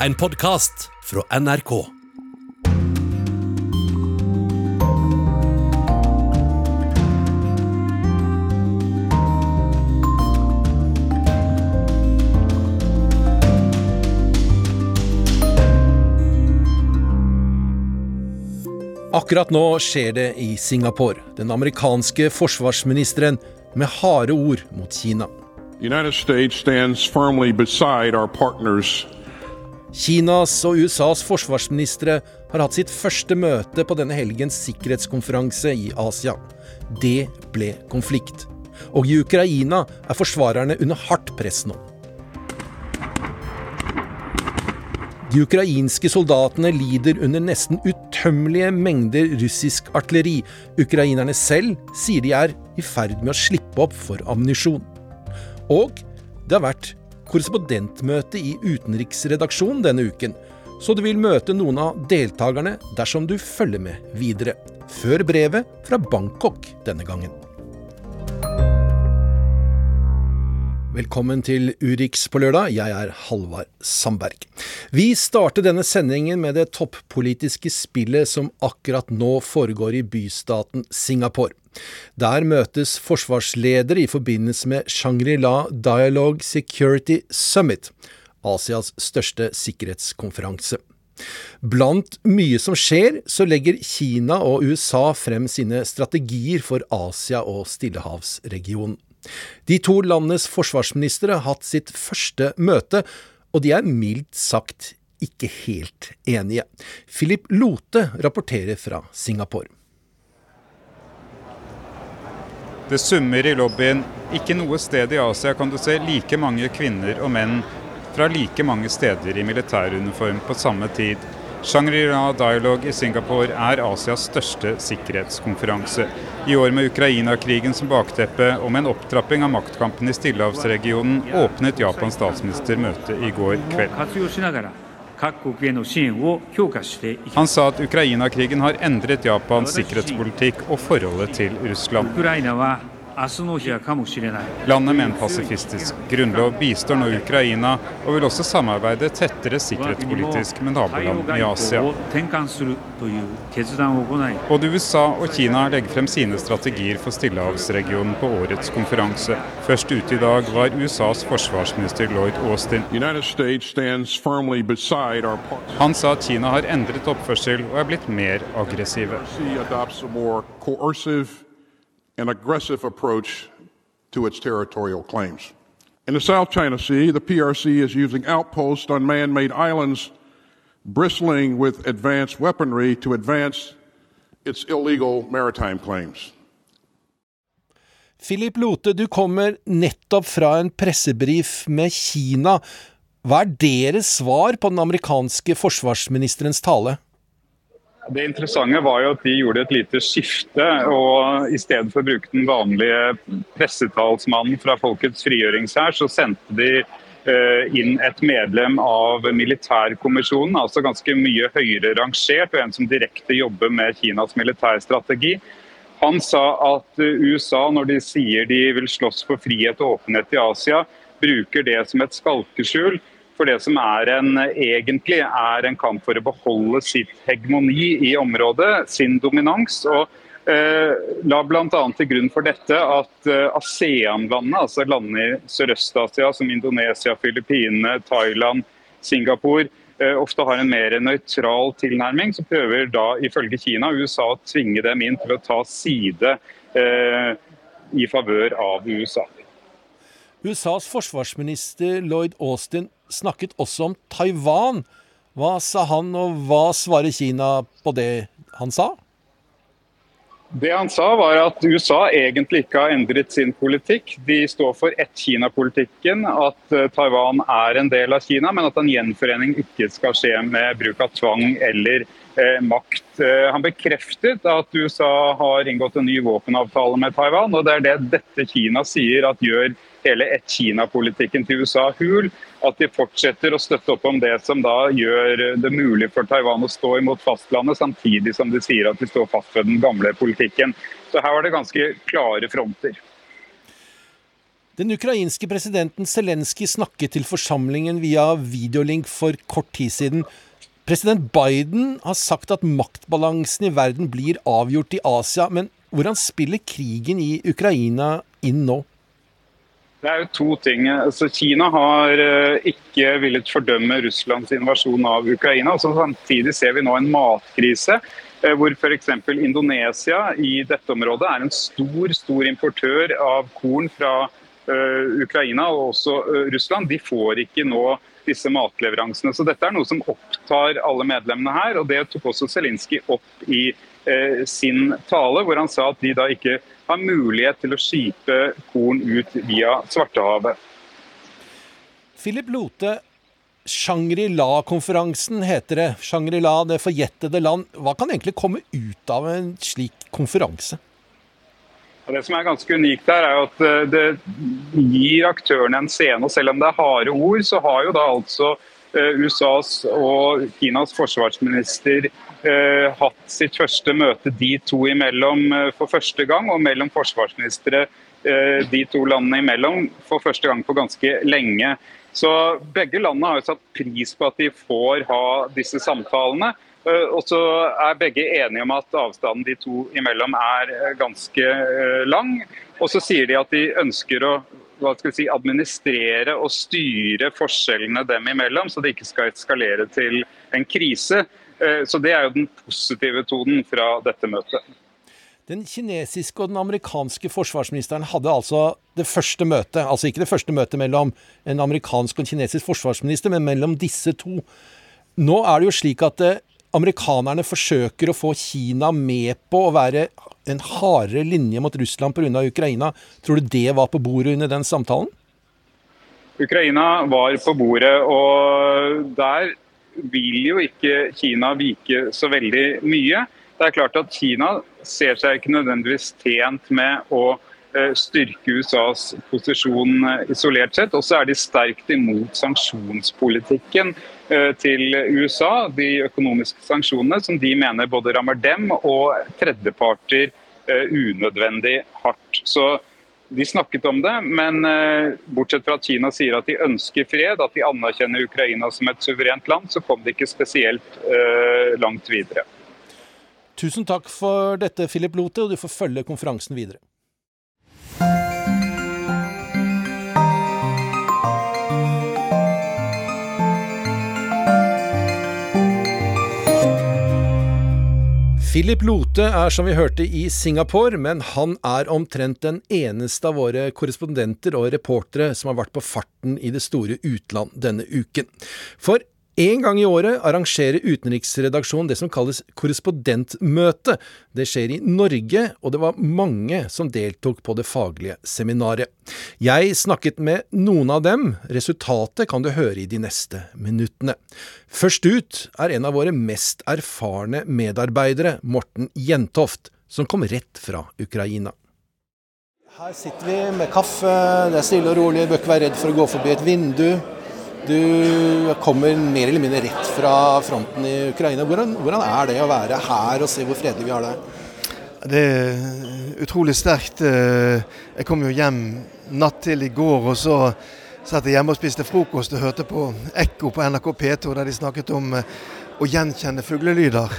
En podkast fra NRK. Akkurat nå skjer det i Singapore. Den amerikanske forsvarsministeren med harde ord mot Kina. The United States stands firmly beside our partners Kinas og USAs forsvarsministre har hatt sitt første møte på denne helgens sikkerhetskonferanse i Asia. Det ble konflikt. Og i Ukraina er forsvarerne under hardt press nå. De ukrainske soldatene lider under nesten utømmelige mengder russisk artilleri. Ukrainerne selv sier de er i ferd med å slippe opp for ammunisjon. Og det har vært korrespondentmøte i utenriksredaksjonen denne uken, så du vil møte noen av deltakerne dersom du følger med videre. Før brevet fra Bangkok denne gangen. Velkommen til Urix på lørdag. Jeg er Halvard Sandberg. Vi starter denne sendingen med det toppolitiske spillet som akkurat nå foregår i bystaten Singapore. Der møtes forsvarsledere i forbindelse med Shangri-La Dialogue Security Summit, Asias største sikkerhetskonferanse. Blant mye som skjer, så legger Kina og USA frem sine strategier for Asia og Stillehavsregionen. De to landenes forsvarsministre har hatt sitt første møte, og de er mildt sagt ikke helt enige. Philip Lote rapporterer fra Singapore. Det summer i lobbyen. Ikke noe sted i Asia kan du se like mange kvinner og menn fra like mange steder i militæruniform på samme tid. Shangri-La Dialogue i Singapore er Asias største sikkerhetskonferanse. I år med Ukraina-krigen som bakteppe og med en opptrapping av maktkampen i stillehavsregionen, åpnet Japans statsminister møtet i går kveld. Han sa at Ukraina-krigen har endret Japans sikkerhetspolitikk og forholdet til Russland. Landet med en pasifistisk grunnlov bistår nå Ukraina, og vil også samarbeide tettere sikkerhetspolitisk med naboland i Asia. Både USA og Kina legger frem sine strategier for Stillehavsregionen på årets konferanse. Først ute i dag var USAs forsvarsminister Lloyd Austin. The United States stands firmly beside our partners. Han sa at Kina har endret oppførsel og er blitt mer aggressive. She adopts a more coercive and aggressive approach to its territorial claims. In the South China Sea, the PRC is using outposts on man made islands bristling with advanced weaponry to advance its illegal maritime claims. Philip Lote, du kommer nettopp fra en pressebrif med Kina. Hva er deres svar på den amerikanske forsvarsministerens tale? Det interessante var jo at de gjorde et lite skifte. og I stedet for å bruke den vanlige pressetalsmannen fra Folkets frigjøringshær, så sendte de eh, inn et medlem av militærkommisjonen, altså ganske mye høyere rangert, og en som direkte jobber med Kinas militærstrategi. Han sa at USA, når de sier de vil slåss for frihet og åpenhet i Asia, bruker det som et skalkeskjul for det som er en, egentlig er en kamp for å beholde sitt hegemoni i området, sin dominans. og eh, La bl.a. til grunn for dette at eh, ASEAN-landene, altså landene i Sørøst-Asia som Indonesia, Filippinene, Thailand, Singapore, eh, ofte har en mer nøytral tilnærming. Så prøver da ifølge Kina USA å tvinge dem inn til å ta side eh, i favør av USA. USAs forsvarsminister Lloyd Austin snakket også om Taiwan. Hva sa han, og hva svarer Kina på det han sa? Det han sa var at USA egentlig ikke har endret sin politikk. De står for ett-Kina-politikken, at eh, Taiwan er en del av Kina, men at en gjenforening ikke skal skje med bruk av tvang eller eh, makt. Eh, han bekreftet at USA har inngått en ny våpenavtale med Taiwan, og det er det dette Kina sier at gjør hele ett-Kina-politikken til USA hul. At de fortsetter å støtte opp om det som da gjør det mulig for Taiwan å stå imot fastlandet, samtidig som de sier at de står fast ved den gamle politikken. Så her var det ganske klare fronter. Den ukrainske presidenten Zelenskyj snakket til forsamlingen via videolink for kort tid siden. President Biden har sagt at maktbalansen i verden blir avgjort i Asia, men hvordan spiller krigen i Ukraina inn nå? Det er jo to ting. Altså, Kina har uh, ikke villet fordømme Russlands invasjon av Ukraina. Altså, samtidig ser vi nå en matkrise. Uh, hvor f.eks. Indonesia i dette området er en stor stor importør av korn fra uh, Ukraina og også Russland. De får ikke nå disse matleveransene. Så Dette er noe som opptar alle medlemmene her. og Det tok også Zelinskyj opp i sin tale, hvor han sa at de da ikke har mulighet til å skipe korn ut via Svartehavet. Philip Lote, Shangri-La-konferansen heter det. Shangri-La, det forjettede land. Hva kan egentlig komme ut av en slik konferanse? Det som er ganske unikt her, er at eh, det gir aktørene en scene. og Selv om det er harde ord, så har jo da altså eh, USAs og Kinas forsvarsminister hatt sitt første møte de to imellom eh, for første gang, og mellom forsvarsministre eh, de to landene imellom for første gang på ganske lenge. Så Begge landene har jo satt pris på at de får ha disse samtalene. Eh, og så er begge enige om at avstanden de to imellom er eh, ganske eh, lang. Og så sier de at de ønsker å si, administrere og styre forskjellene dem imellom, så det ikke skal eskalere til en krise. Eh, så Det er jo den positive tonen fra dette møtet. Den kinesiske og den amerikanske forsvarsministeren hadde altså det første møtet, altså ikke det første møtet mellom en amerikansk og en kinesisk forsvarsminister, men mellom disse to. Nå er det jo slik at eh, amerikanerne forsøker å få Kina med på å være en hardere linje mot Russland pga. Ukraina. Tror du det var på bordet under den samtalen? Ukraina var på bordet, og der vil jo ikke Kina vike så veldig mye. Det er klart at Kina ser seg ikke nødvendigvis tjent med å eh, styrke USAs posisjon eh, isolert sett. Og så er de sterkt imot sanksjonspolitikken eh, til USA, de økonomiske sanksjonene, som de mener både rammer dem og tredjeparter unødvendig hardt. Så de snakket om det, men eh, bortsett fra at Kina sier at de ønsker fred, at de anerkjenner Ukraina som et suverent land, så kom de ikke spesielt uh, langt videre. Tusen takk for dette, Philip Lote, og du får følge konferansen videre. Philip Lote er som vi hørte i Singapore, men han er omtrent den eneste av våre korrespondenter og reportere som har vært på farten i det store utland denne uken. For en gang i året arrangerer utenriksredaksjonen det som kalles korrespondentmøte. Det skjer i Norge, og det var mange som deltok på det faglige seminaret. Jeg snakket med noen av dem. Resultatet kan du høre i de neste minuttene. Først ut er en av våre mest erfarne medarbeidere, Morten Jentoft, som kom rett fra Ukraina. Her sitter vi med kaffe, det er stille og rolig, bør ikke være redd for å gå forbi et vindu. Du kommer mer eller mindre rett fra fronten i Ukraina. Hvordan, hvordan, er det å være her og se hvor fredelig vi har det? Det er utrolig sterkt. Eh, jeg kom jo hjem natt til i går, og så satt jeg hjemme og spiste frokost og hørte på Ekko på NRK P2, der de snakket om eh, å gjenkjenne fuglelyder.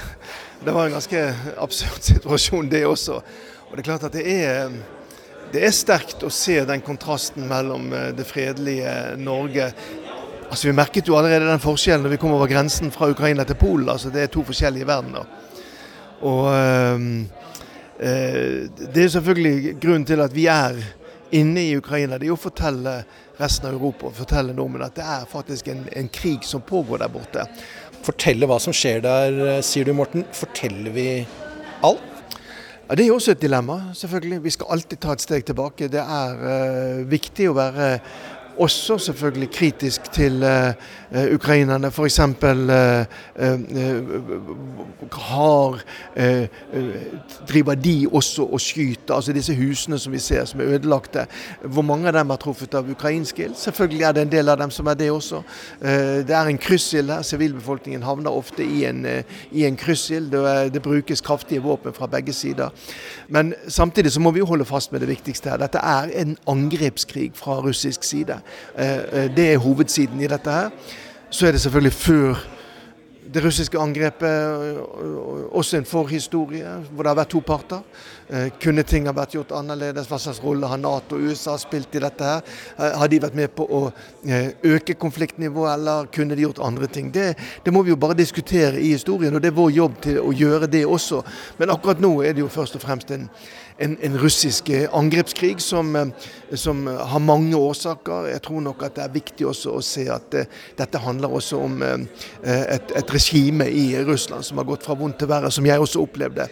Det var en ganske absurd situasjon, det også. Og det er klart at det er det er sterkt å se den kontrasten mellom eh, det fredelige Norge Altså Vi merket jo allerede den forskjellen når vi kom over grensen fra Ukraina til Polen. altså Det er to forskjellige verdener. Og øh, Det er selvfølgelig grunnen til at vi er inne i Ukraina. Det er jo å fortelle resten av Europa fortelle nordmenn at det er faktisk en, en, krig som pågår der borte. Fortelle hva som skjer der, eh, sier du Morten. Forteller vi alt? Ja, Det er jo også et dilemma, selvfølgelig. Vi skal alltid ta et steg tilbake. Det er uh, viktig å være også selvfølgelig kritisk til uh, ukrainerne. F.eks. Uh, har driver de også og skyter. Altså disse husene som vi ser som er ødelagte. Hvor mange av dem er truffet av ukrainsk ild? Selvfølgelig er det en del av dem som er det også. Det er en kryssild her. Sivilbefolkningen havner ofte i en, i en kryssild. Det, det brukes kraftige våpen fra begge sider. Men samtidig så må vi jo holde fast med det viktigste her. Dette er en angrepskrig fra russisk side. Det er hovedsiden i dette her. Så er det selvfølgelig før det russiske angrepet også en forhistorie, hvor det har vært to parter. Eh, kunne ting ha vært gjort annerledes? Hva slags rolle har Nato og USA spilt i dette? her? Eh, har de vært med på å eh, øke konfliktnivået, eller kunne de gjort andre ting? Det, det, må vi jo bare diskutere i historien, og det er vår jobb til å gjøre det også. Men akkurat nå er det jo først og fremst en, en, en russisk angrepskrig som, som, har mange årsaker. Jeg tror nok at det er viktig også å se at dette handler også om et, et regime i Russland som har gått fra vondt til verre, som jeg også opplevde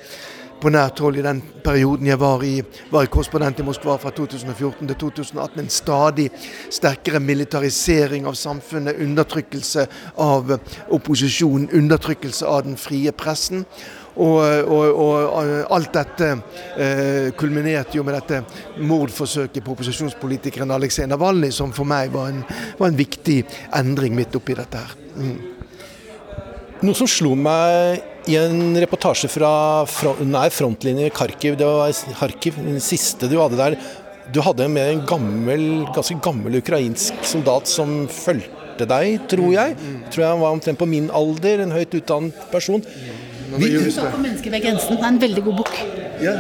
på nært hold i den perioden jeg var i, var i korrespondent i Moskva fra 2014 til 2018. En stadig sterkere militarisering av samfunnet, undertrykkelse av opposisjonen, undertrykkelse av den frie pressen. Og, og, og alt dette eh, kulminerte jo med dette mordforsøket på opposisjonspolitikeren Aleksej Navalnyj, som for meg var en, var en, viktig endring midt oppi dette her. Mm. Noe som slo meg i en reportasje fra nær frontlinje i Kharkiv, det var Kharkiv, den siste du hadde der. Du hadde med en gammel, ganske gammel ukrainsk soldat som fulgte deg, tror jeg. Mm, mm. Tror jeg han var omtrent på min alder, en høyt utdannet person. Vi, sa på 'Mennesker ved grensen'. Det er en veldig god bok. Ja,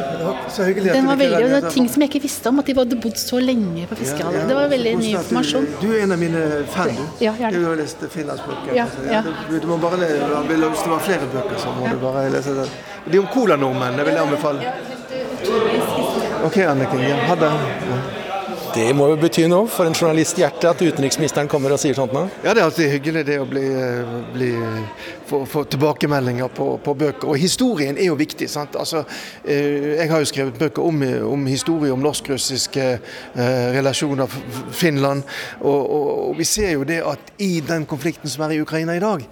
så hyggelig Den var veldig, og det var ting som jeg ikke visste om, at de hadde bodd så lenge på Fiskehallen Ja, det var veldig ny informasjon. Du er en av mine fan, du. Ja, gjerne. Du har lest finlandsbøker. Ja, ja. Du, du må bare Hvis det var flere bøker, så må du bare lese det. De om colanordmenn, det vil jeg anbefale. OK, Anniken. Ja, ha det. Det må jo bety noe for en journalisthjerte at utenriksministeren kommer og sier sånt nå? Ja, det er alltid hyggelig det å bli, bli få, få, tilbakemeldinger på, på, bøker. Og historien er jo viktig. sant? Altså, eh, jeg har jo skrevet bøker om, om historie om norsk-russiske eh, relasjoner, Finland. Og, og, og vi ser jo det at i den konflikten som er i Ukraina i dag,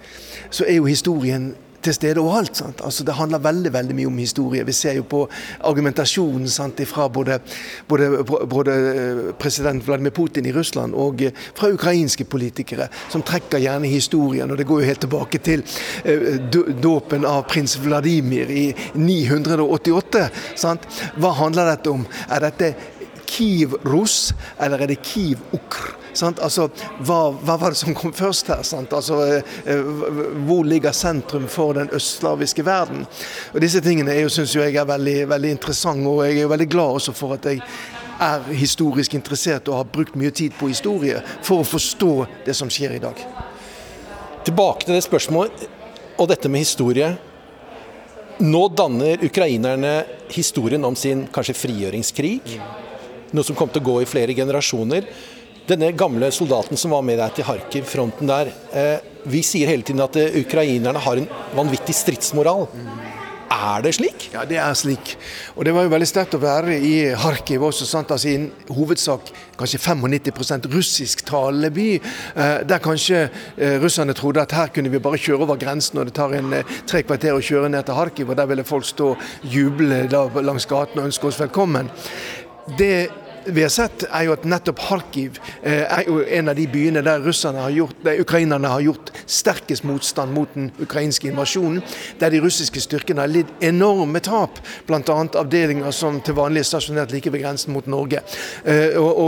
så er jo historien til stede overalt. Altså, det handler veldig veldig mye om historie. Vi ser jo på argumentasjonen fra både, både, både, eh, president Vladimir Putin i Russland og eh, fra ukrainske politikere, som trekker gjerne historien. og Det går jo helt tilbake til uh, dåpen av prins Vladimir i 988. Sant? Hva handler dette om? Er dette Kiev-Russ, eller er det Kiev-Ukr? Altså, hva, hva, var det som kom først her? Altså, eh, hvor ligger sentrum for den østslaviske verden? Og Disse tingene er jo, synes jeg er veldig, veldig interessante, og jeg er jo veldig glad også for at jeg er historisk interessert og har brukt mye tid på historie for å forstå det som skjer i dag. Tilbake til det spørsmålet og dette med historie. Nå danner ukrainerne historien om sin kanskje frigjøringskrig. Noe som kom til å gå i flere generasjoner. Denne gamle soldaten som var med deg til Kharkiv, fronten der. Eh, vi sier hele tiden at eh, ukrainerne har en vanvittig stridsmoral. Er det slik? Ja, det er slik. Og det var jo veldig sterkt å være i Kharkiv også. sant? Altså I en hovedsak kanskje 95% russisktalende by. Eh, der kanskje russerne trodde at her kunne vi bare kjøre over grensen, og det tar en tre kvarter å kjøre ned til Kharkiv, og der ville folk stå og juble langs gaten og ønske oss velkommen. Det vi har sett, er jo at nettopp Kharkiv eh, er jo en av de byene der har gjort, der ukrainerne har gjort sterkest motstand mot den ukrainske invasjonen. Der de russiske styrkene har lidd enorme tap, bl.a. avdelinger som til vanlig er stasjonert like ved grensen mot Norge. Eh, og,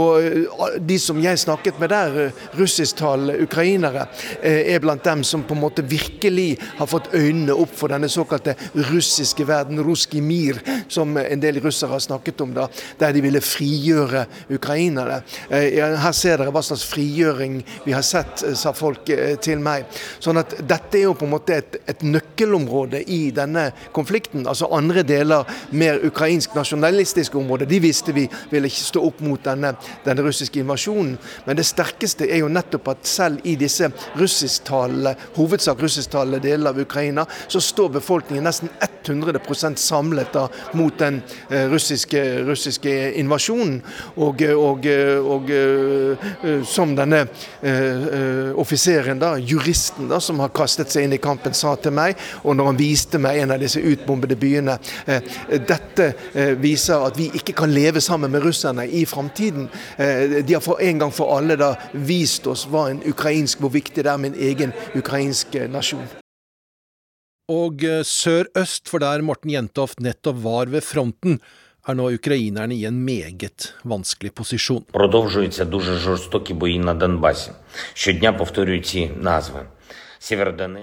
og De som jeg snakket med der, eh, russisktalende ukrainere, er blant dem som på en måte virkelig har fått øynene opp for denne såkalte russiske verden, ruski mir, som en del russere har snakket om, da, der de ville frigjøre frigjøre ukrainere. Eh, her ser dere hva slags frigjøring vi har sett, eh, sa folk eh, til meg. Sånn at Dette er jo på en måte et, et nøkkelområde i denne konflikten. Altså Andre deler, mer ukrainsk nasjonalistiske områder, de visste vi ville ikke stå opp mot denne, denne russiske invasjonen. Men det sterkeste er jo nettopp at selv i disse russisktalende, hovedsak russisktalende deler av Ukraina, så står befolkningen nesten 100 samlet da, mot den russiske, russiske invasjonen. Og, og, og, og som denne uh, offiseren, da, juristen da, som har kastet seg inn i kampen, sa til meg, og når han viste meg en av disse utbombede byene uh, Dette viser at vi ikke kan leve sammen med russerne i framtiden. de har for en gang for alle da vist oss hva en ukrainsk, hvor viktig det er med en egen ukrainsk nasjon. Og sør-øst for der Morten Jentoft nettopp var ved fronten, er nå ukrainerne i en meget vanskelig posisjon.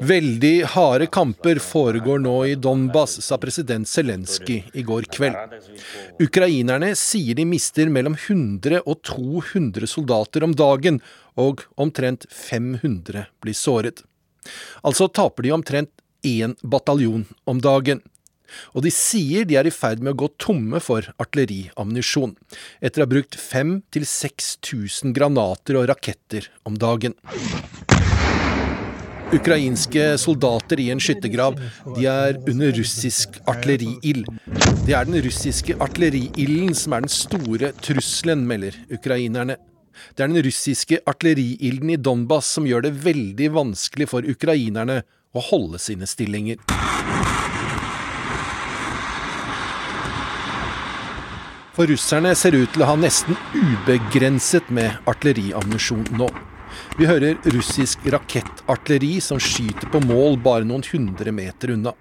Veldig harde kamper foregår nå i Donbas, sa president Zelenskyj i går kveld. Ukrainerne sier de mister mellom 100 og 200 soldater om dagen, og omtrent 500 blir såret. Altså taper de omtrent én bataljon om dagen. Og de sier de er i ferd med å gå tomme for artilleriammunisjon, etter å ha brukt 5000-6000 granater og raketter om dagen. Ukrainske soldater i en skyttergrav, de er under russisk artilleriild. Det er den russiske artilleriilden som er den store trusselen, melder ukrainerne. Det er den russiske artilleriilden i Donbas som gjør det veldig vanskelig for ukrainerne å holde sine stillinger. For russerne ser ut til å ha nesten ubegrenset med artilleriammunisjon nå. Vi hører russisk rakettartilleri som skyter på mål bare noen hundre meter unna.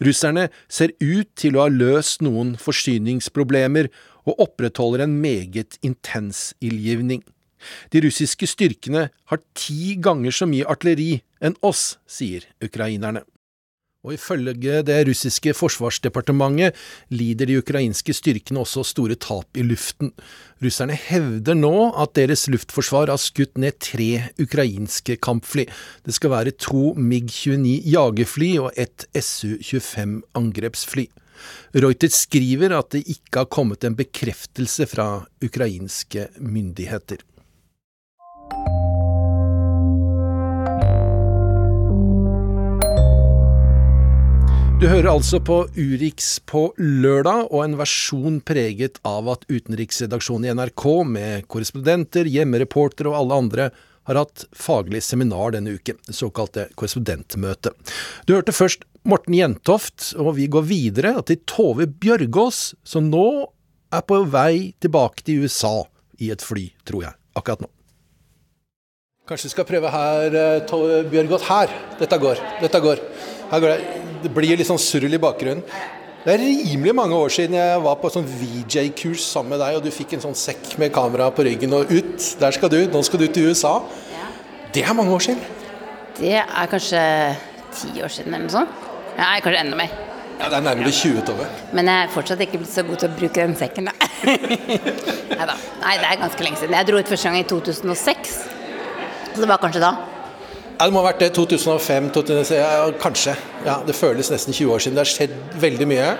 Russerne ser ut til å ha løst noen forsyningsproblemer og opprettholder en meget intens ildgivning. De russiske styrkene har ti ganger så mye artilleri enn oss, sier ukrainerne. Og ifølge det russiske forsvarsdepartementet lider de ukrainske styrkene også store tap i luften. Russerne hevder nå at deres luftforsvar har skutt ned tre ukrainske kampfly. Det skal være to MiG-29 jagerfly og ett Su-25 angrepsfly. Reuters skriver at det ikke har kommet en bekreftelse fra ukrainske myndigheter. Du hører altså på Urix på lørdag, og en versjon preget av at utenriksredaksjonen i NRK, med korrespondenter, hjemmereportere og alle andre, har hatt faglig seminar denne uken, det såkalte korrespondentmøtet. Du hørte først Morten Jentoft, og vi går videre til Tove Bjørgaas, som nå er på vei tilbake til USA i et fly, tror jeg, akkurat nå. Kanskje vi skal prøve her, eh, Tove Bjørgaas. Her! Dette går. Dette går. Her går det det blir litt sånn surr i bakgrunnen. Det er rimelig mange år siden jeg var på sånn VJ-kurs sammen med deg, og du fikk en sånn sekk med kamera på ryggen og ut. Der skal du. Nå skal du til USA. Ja. Det er mange år siden. Det er kanskje ti år siden eller noe sånt. Ja, kanskje enda mer. Ja, Det er nærmere 20 år. Men jeg er fortsatt ikke blitt så god til å bruke den sekken, da. Nei da. Nei, det er ganske lenge siden. Jeg dro ut første gang i 2006. Så det var kanskje da. Ja, Det må ha vært det. 2005, 2006, ja, kanskje. Ja, Det føles nesten 20 år siden. Det har skjedd veldig mye.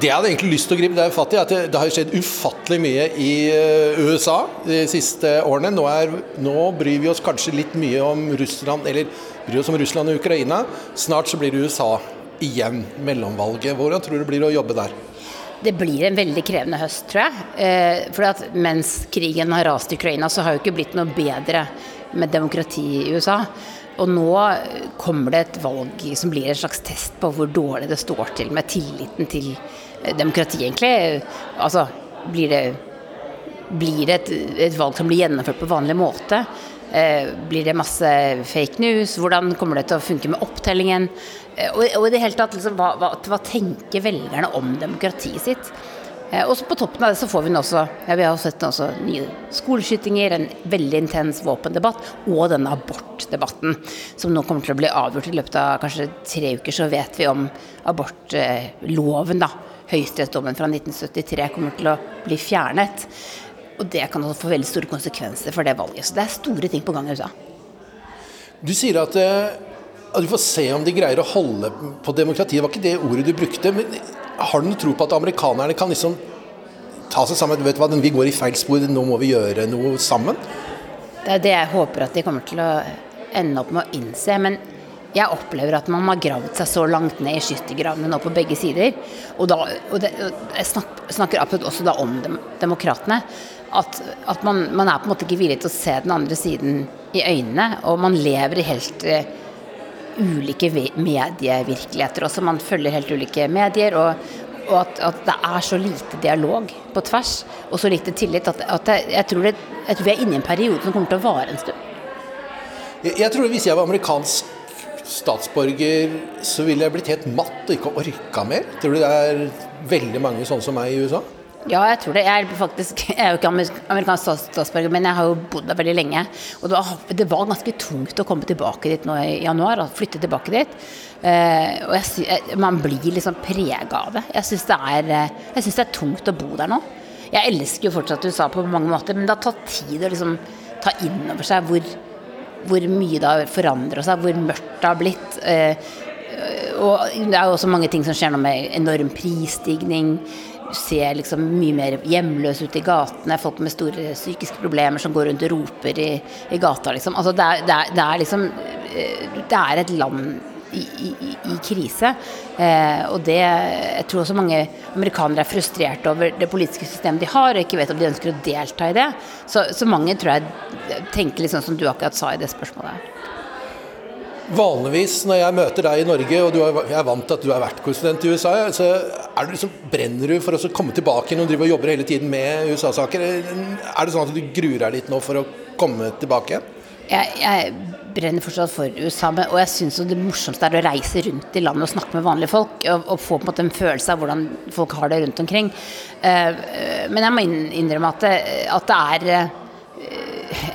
Det jeg hadde egentlig lyst til å gripe det er fatt i, at det, det har skjedd ufattelig mye i uh, USA de siste årene. Nå, er, nå, bryr vi oss kanskje litt mye om Russland, eller bryr oss om Russland og Ukraina. Snart så blir det USA igjen, mellomvalget. Hvordan tror du det blir å jobbe der? Det blir en veldig krevende høst, tror jeg. Eh, for at mens krigen har rast i Ukraina, så har jo ikke blitt noe bedre med demokrati i USA. Og nå kommer det et valg som blir en slags test på hvor dårlig det står til med tilliten til demokratiet, demokrati, egentlig. Altså, blir det, blir det et, et, valg som blir gjennomført på vanlig måte? Eh, blir det masse fake news? Hvordan kommer det til å funke med opptellingen? Eh, og, og, i det hele tatt, liksom, hva, hva, hva tenker velgerne om demokratiet sitt? Eh, og på toppen av det så får vi nå også, ja, vi har sett også nye skoleskytinger, en veldig intens våpendebatt og denne abortdebatten som nå kommer til å bli avgjort i løpet av kanskje tre uker. Så vet vi om abortloven, da. Høyesterettsdommen fra 1973 kommer til å bli fjernet. Og det kan også få veldig store konsekvenser for det valget. Så det er store ting på gang i USA. Du sier at, eh, du får se om de greier å holde på demokratiet. Det var ikke det ordet du brukte. men har du noe tro på at amerikanerne kan liksom ta seg sammen? Vet du hva, Vi går i feil spor, nå må vi gjøre noe sammen? Det er det jeg håper at de kommer til å ende opp med å innse. Men jeg opplever at man har gravd seg så langt ned i skyttergravene nå på begge sider. Og, da, og, det, jeg snakker, absolutt også da om dem, demokratene. At, at man, man, er på en måte ikke villig til å se den andre siden i øynene. Og man lever i helt uh, ulike medievirkeligheter også. Man følger helt ulike medier. Og, og at, at, det er så lite dialog på tvers, og så lite tillit, at, at jeg, jeg, tror det, jeg, tror vi er inne i en periode som kommer til å vare en stund. Jeg, jeg tror Hvis jeg var amerikansk statsborger, så ville jeg blitt helt matt og ikke orka mer. Tror du det er veldig mange sånne som meg i USA? Ja, jeg tror det. Jeg er, faktisk, jeg er jo ikke amerikansk statsborger, men jeg har jo bodd der veldig lenge. Og det var, det var, ganske tungt å komme tilbake dit nå i januar, og flytte tilbake dit. Uh, og jeg, jeg, man blir liksom prega av det. Jeg syns det, det, er tungt å bo der nå. Jeg elsker jo fortsatt USA på mange måter, men det har tatt tid å liksom ta inn over seg hvor hvor mye det har forandra seg, hvor mørkt det har blitt. Eh, og det er jo også mange ting som skjer nå med enorm prisstigning. Ser liksom mye mer hjemløse ut i gatene, folk med store psykiske problemer som går rundt og roper i, i gata. Liksom. Altså det, er, det, er, det er liksom eh, Det er et land i, i, i krise. Eh, og det Jeg tror også mange amerikanere er frustrerte over det politiske systemet de har, og ikke vet om de ønsker å delta i det. Så, så mange tror jeg tenker litt sånn som du akkurat sa i det spørsmålet. Vanligvis når jeg møter deg i Norge, og er, jeg er vant til at du er vertkorrespondent i USA, så du liksom, brenner du for å komme tilbake når du driver og jobber hele tiden med USA-saker. Er det sånn at du gruer deg litt nå for å komme tilbake? Jeg, jeg brenner fortsatt for USA, og jeg syns det morsomste er å reise rundt i landet og snakke med vanlige folk. Og, og få på en måte en følelse av hvordan folk har det rundt omkring. Uh, men jeg må innrømme at det, at det er uh,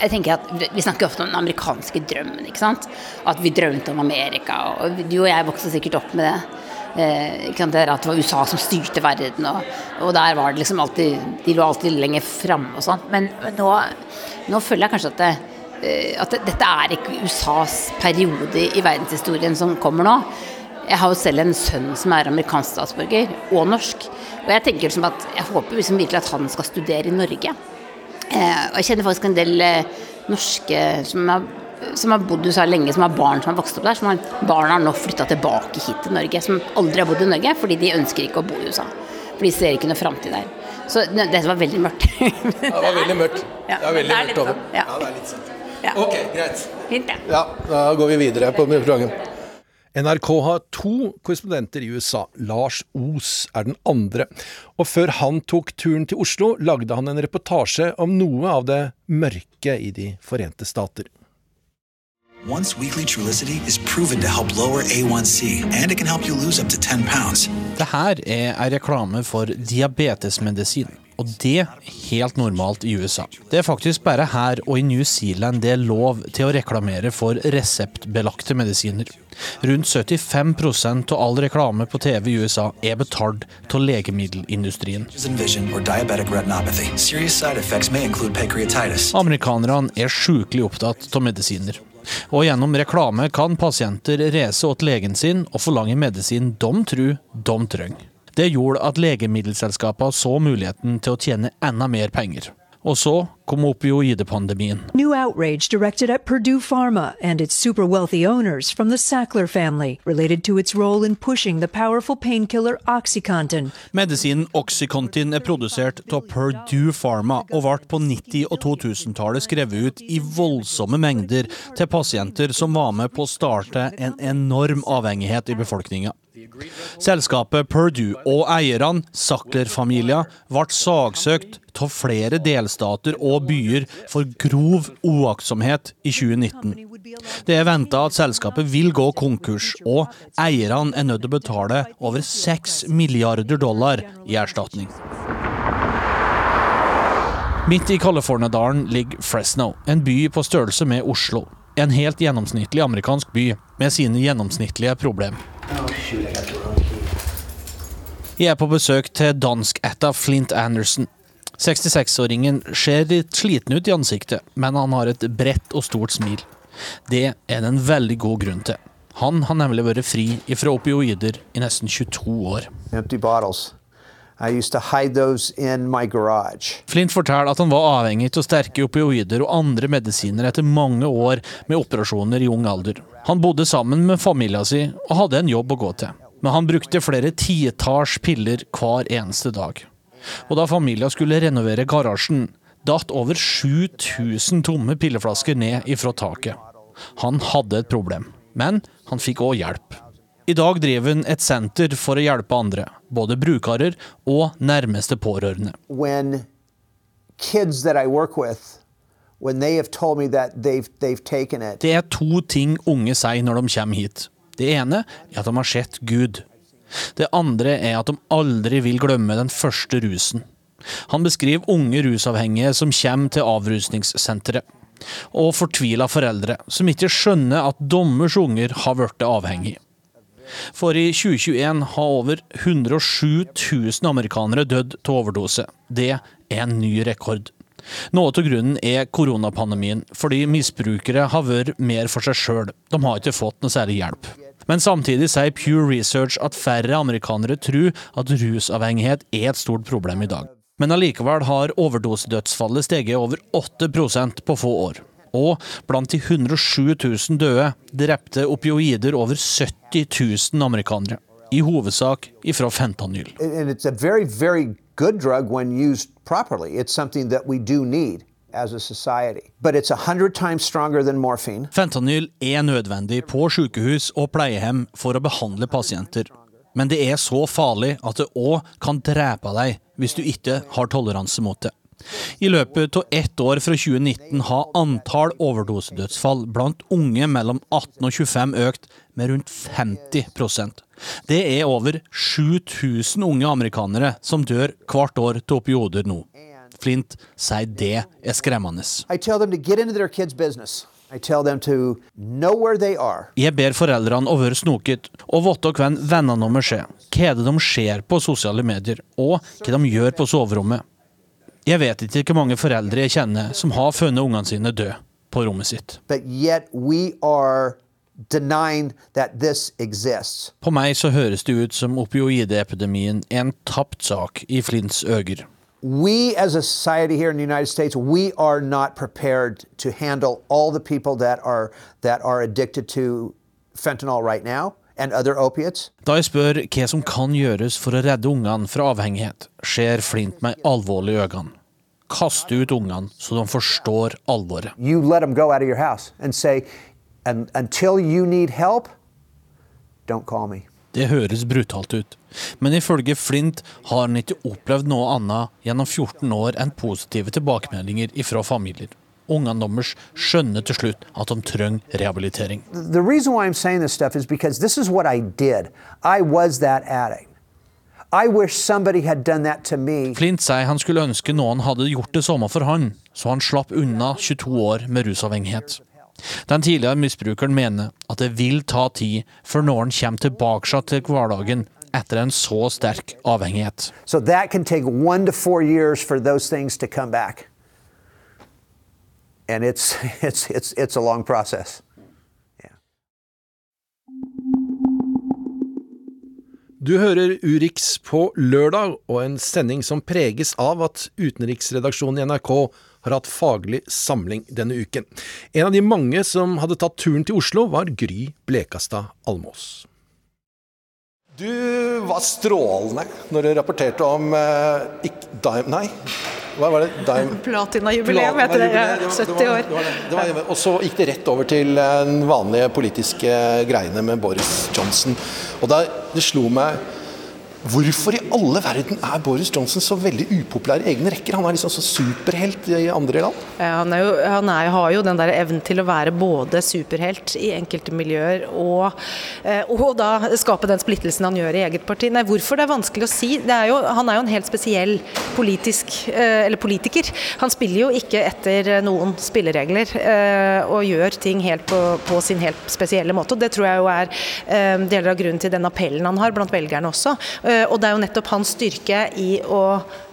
jeg tenker at Vi snakker ofte om den amerikanske drømmen. ikke sant? At vi drømte om Amerika. og Du og jeg vokste sikkert opp med det. Eh, at det var USA som styrte verden, og, og, der var det liksom alltid De lå alltid lenger framme og sånn. Men, men nå, nå, føler jeg kanskje at det, Eh, at dette er ikke USAs periode i verdenshistorien som kommer nå. Jeg har jo selv en sønn som er amerikansk statsborger, og norsk. Og jeg tenker liksom at jeg håper liksom virkelig at han skal studere i Norge. Eh, og jeg kjenner faktisk en del eh, norske som har, som har bodd i USA lenge, som har barn som har vokst opp der. Som har, barna har nå flytta tilbake hit til Norge, som aldri har bodd i Norge, fordi de ønsker ikke å bo i USA. For de ser ikke noe framtid der. Så dette var veldig mørkt. det var veldig mørkt. Det var veldig mørkt over. Sånn, ja. det er litt sånn. Ja. Ok, greit. Fint, ja. ja. Da går vi videre på programmet. NRK har to korrespondenter i USA. Lars Os er den andre. Og før han tok turen til Oslo, lagde han en reportasje om noe av det mørke i De forente stater. Once weekly Trulicity is proven to help lower A1C, and it can help you lose up to 10 pounds. Det her er reklame for diabetesmedisin. Og det er helt normalt i USA. Det er faktisk bare her og i New Zealand det er lov til å reklamere for reseptbelagte medisiner. Rundt 75% av all reklame på TV i USA er betalt av legemiddelindustrien. Amerikanerne er sjukelig opptatt av medisiner. Og gjennom reklame kan pasienter reise åt legen sin og forlange medisin de tror de trenger. Det gjorde at legemiddelselskapene så muligheten til å tjene enda mer penger. Og så kom opioidepandemien. New outrage directed at Purdue Pharma and its super wealthy owners from the Sackler family, related to its role in pushing the powerful painkiller Oxycontin. Medisinen Oxycontin er produsert av Purdue Pharma og ble på 90- og 2000-tallet skrevet ut i voldsomme mengder til pasienter som var med på å starte en enorm avhengighet i befolkninga. Selskapet Purdue og eierne, Sackler-familien, ble sagsøkt av flere delstater og byer for grov uaktsomhet i 2019. Det er venta at selskapet vil gå konkurs, og eierne er nødt til å betale over 6 milliarder dollar i erstatning. Midt i California-dalen ligger Fresno, en by på størrelse med Oslo. En helt gjennomsnittlig amerikansk by med sine gjennomsnittlige problemer. Jeg er på besøk til dansk-ætta Flint Anderson. 66-åringen ser litt sliten ut i ansiktet, men han har et bredt og stort smil. Det er det en veldig god grunn til. Han har nemlig vært fri fra opioider i nesten 22 år. Flint forteller at han var avhengig av sterke opioider og andre medisiner etter mange år med operasjoner i ung alder. Han bodde sammen med familien sin og hadde en jobb å gå til. Men han brukte flere titalls piller hver eneste dag. Og da familien skulle renovere garasjen, datt over 7000 tomme pilleflasker ned ifra taket. Han hadde et problem, men han fikk òg hjelp. I dag driver han et senter for å hjelpe andre, både brukere og nærmeste pårørende. when kids that I work with, Det er to ting unge sier når de kommer hit. Det ene er at de har sett Gud. Det andre er at de aldri vil glemme den første rusen. Han beskriver unge rusavhengige som kommer til avrusningssenteret, og fortvila foreldre som ikke skjønner at dommers unger har blitt avhengige. For i 2021 har over 107 000 amerikanere dødd av overdose. Det er en ny rekord. Noe av grunnen er koronapandemien, fordi misbrukere har vært mer for seg sjøl. De har ikke fått noe særlig hjelp. Men samtidig sier Pure Research at færre amerikanere tror at rusavhengighet er et stort problem i dag. Men allikevel har overdosedødsfallet steget over 8% på få år. Og blant de 107 000 døde drepte opioider over 70 000 amerikanere. I hovedsak ifra fentanyl. and it's a very very good drug when used properly. It's something that we do need. Fentanyl er nødvendig på sykehus og pleiehjem for å behandle pasienter. Men det er så farlig at det òg kan drepe deg hvis du ikke har toleranse mot det. I løpet av ett år fra 2019 har antall overdosedødsfall blant unge mellom 18 og 25 økt med rundt 50 Det er over 7000 unge amerikanere som dør hvert år til opioider nå. Flint sier det er skremmende. Jeg ber foreldrene å være snoket og vite hvem vennene deres er, hva det de ser på sosiale medier, og hva de gjør på soverommet. Jeg vet ikke hvor mange foreldre jeg kjenner som har funnet ungene sine døde på rommet sitt. But yet we are På meg så høres det ut som opioidepidemien en tapt sak i Flints øger. We as a society here in the United States, we are not prepared to handle all the people that are that are addicted to fentanyl right now and other opiates. Da jeg spør hva som kan gjøres for å redde ungene fra avhengighet, ser Flint meg alvorlig i øynene. Kaste ut ungene så de forstår alvoret. You let them go out of your house and say, and until you need help, don't call me. Det høres brutalt ut, men ifølge Flint har han ikke opplevd noe annet gjennom 14 år enn positive tilbakemeldinger ifra familier. Ungene deres skjønner til slutt at de trenger rehabilitering. The reason why I'm saying this stuff is because this is what I did. I was that addict. I wish somebody had done that to me. Flint sier han skulle ønske noen hadde gjort det samme for han, så han slapp unna 22 år med rusavhengighet. Den tidligere misbrukeren mener at det vil ta tid før noen kommer tilbake til hverdagen etter en så sterk avhengighet. So that can take one to four years for those things to come back. And it's, it's, it's, it's a long process. Du hører Urix på lørdag, og en sending som preges av at utenriksredaksjonen i NRK har hatt faglig samling denne uken. En av de mange som hadde tatt turen til Oslo, var Gry Blekastad Almås. Du var strålende når du rapporterte om uh, ikk, dime, Nei, hva var det? Dime, Platinajubileum heter det. Ja, 70 år. Det var det. Det var, og så gikk det rett over til eh, den vanlige politiske greiene med Boris Johnson. Og da, det slo meg Hvorfor i alle verden er Boris Johnson så veldig upopulær i egne rekker? Han er liksom så superhelt i andre land. Ja, han, jo, han er, har jo den der evnen til å være både superhelt i enkelte miljøer og, eh, og da skape den splittelsen han gjør i eget parti. Nei, hvorfor det er vanskelig å si. Er jo, han er jo en helt spesiell politisk, eh, eller politiker. Han spiller jo ikke etter noen spilleregler eh, og gjør ting helt på, på sin helt spesielle måte. og Det tror jeg jo er deler av grunnen til den appellen han har blant velgerne også. Eh, og det er jo nettopp hans styrke i å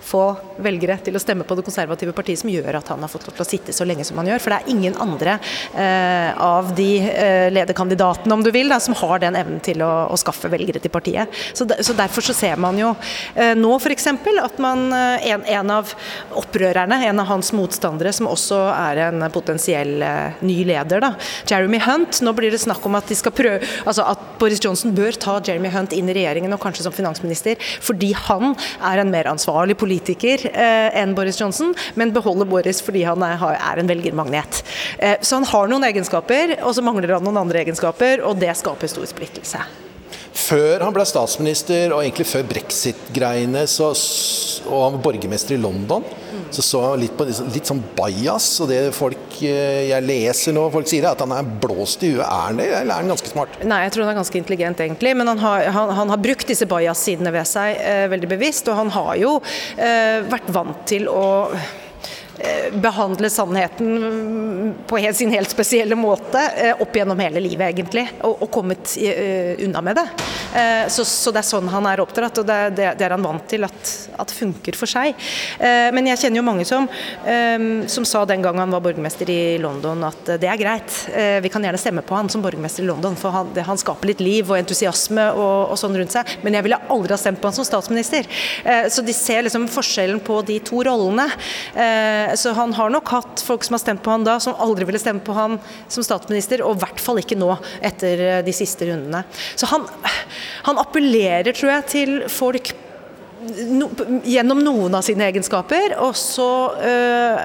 få velgere til å stemme på det konservative partiet som gjør at han har fått lov til å sitte så lenge som han gjør. For det er ingen andre eh, av de eh, lederkandidatene, om du vil, da, som har den evnen til å, å skaffe velgere til partiet. Så, de, så, Derfor så ser man jo eh, nå f.eks. at man, eh, en, en, av opprørerne, en av hans motstandere, som også er en potensiell eh, ny leder, da, Jeremy Hunt Nå blir det snakk om at de skal prøve, altså at Boris Johnson bør ta Jeremy Hunt inn i regjeringen, og kanskje som finansminister, fordi han er en mer ansvarlig politiker politiker eh, enn Boris Johnson, men beholder Boris fordi han er, en velgermagnet. Eh, så han har noen egenskaper, og så mangler han noen andre egenskaper, og det skaper stor splittelse. Før han ble statsminister, og egentlig før brexit-greiene, og han var borgermester i London, så så litt på litt sånn bajas. Og det folk eh, jeg leser nå, folk sier at han er blåst i huet. Er han det, eller er han ganske smart? Nei, jeg tror han er ganske intelligent, egentlig. Men han har, han, han har brukt disse bajas-sidene ved seg eh, veldig bevisst. Og han har jo eh, vært vant til å behandle sannheten på sin helt spesielle måte eh, opp gjennom hele livet, egentlig, og, og kommet uh, unna med det. Så, så, det er sånn han er oppdratt, og det, det, det er han vant til at, at funker for seg. Men jeg kjenner jo mange som, som sa den gang han var borgermester i London at det er greit, vi kan gjerne stemme på han som borgermester i London, for han, han skaper litt liv og entusiasme og, og, sånn rundt seg, men jeg ville aldri ha stemt på han som statsminister. så de ser liksom forskjellen på de to rollene. Uh, så han har nok hatt folk som har stemt på han da, som aldri ville stemme på han som statsminister, og i hvert fall ikke nå, etter eh, de siste rundene. Så han, han appellerer, tror jeg, til folk No, gjennom noen av sine egenskaper, og så øh,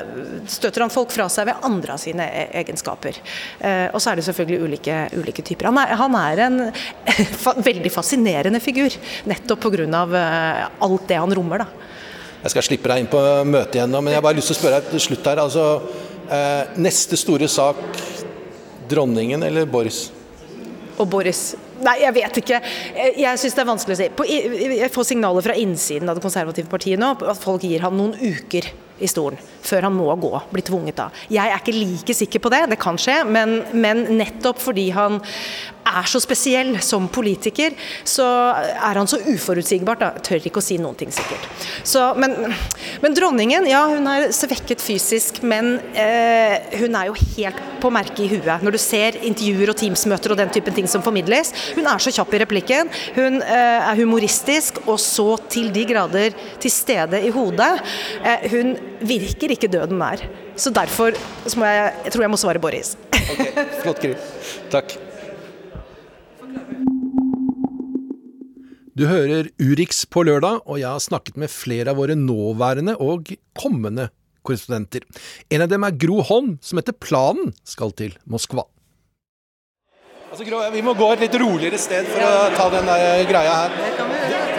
støter han folk fra seg ved andre av sine e-, egenskaper. Uh, og så er det selvfølgelig ulike, ulike typer. Han er, han er en fa veldig fascinerende figur, nettopp pga. Uh, alt det han rommer. da. Jeg skal slippe deg inn på møtet igjen nå, men jeg har bare lyst til å spørre deg til slutt her. Altså, eh, neste store sak dronningen eller Boris? Og Boris. Nei, jeg vet ikke. Jeg syns det er vanskelig å si. På, jeg får signaler fra innsiden av det konservative partiet nå at folk gir ham noen uker i stolen før han må gå, bli tvunget av. Jeg er ikke like sikker på det, det kan skje, men, men nettopp fordi han er så spesiell som politiker, så er han så uforutsigbart. Da. Tør ikke å si noen ting sikkert. Så, men, men, dronningen, ja hun er svekket fysisk, men eh, hun er jo helt på merket i huet. Når du ser intervjuer og Teams-møter og den typen ting som formidles. Hun er så kjapp i replikken, hun eh, er humoristisk og så til de grader til stede i hodet. Eh, hun virker ikke døden nær. Så derfor så jeg, jeg tror jeg må svare Boris. ok, Flott, Gry. Takk. Du hører Urix på lørdag, og jeg har snakket med flere av våre nåværende og kommende korrespondenter. En av dem er Gro Holm, som etter planen skal til Moskva. Altså, Gro, vi må gå et litt roligere sted for å ta den der greia her. Det kan vi gjøre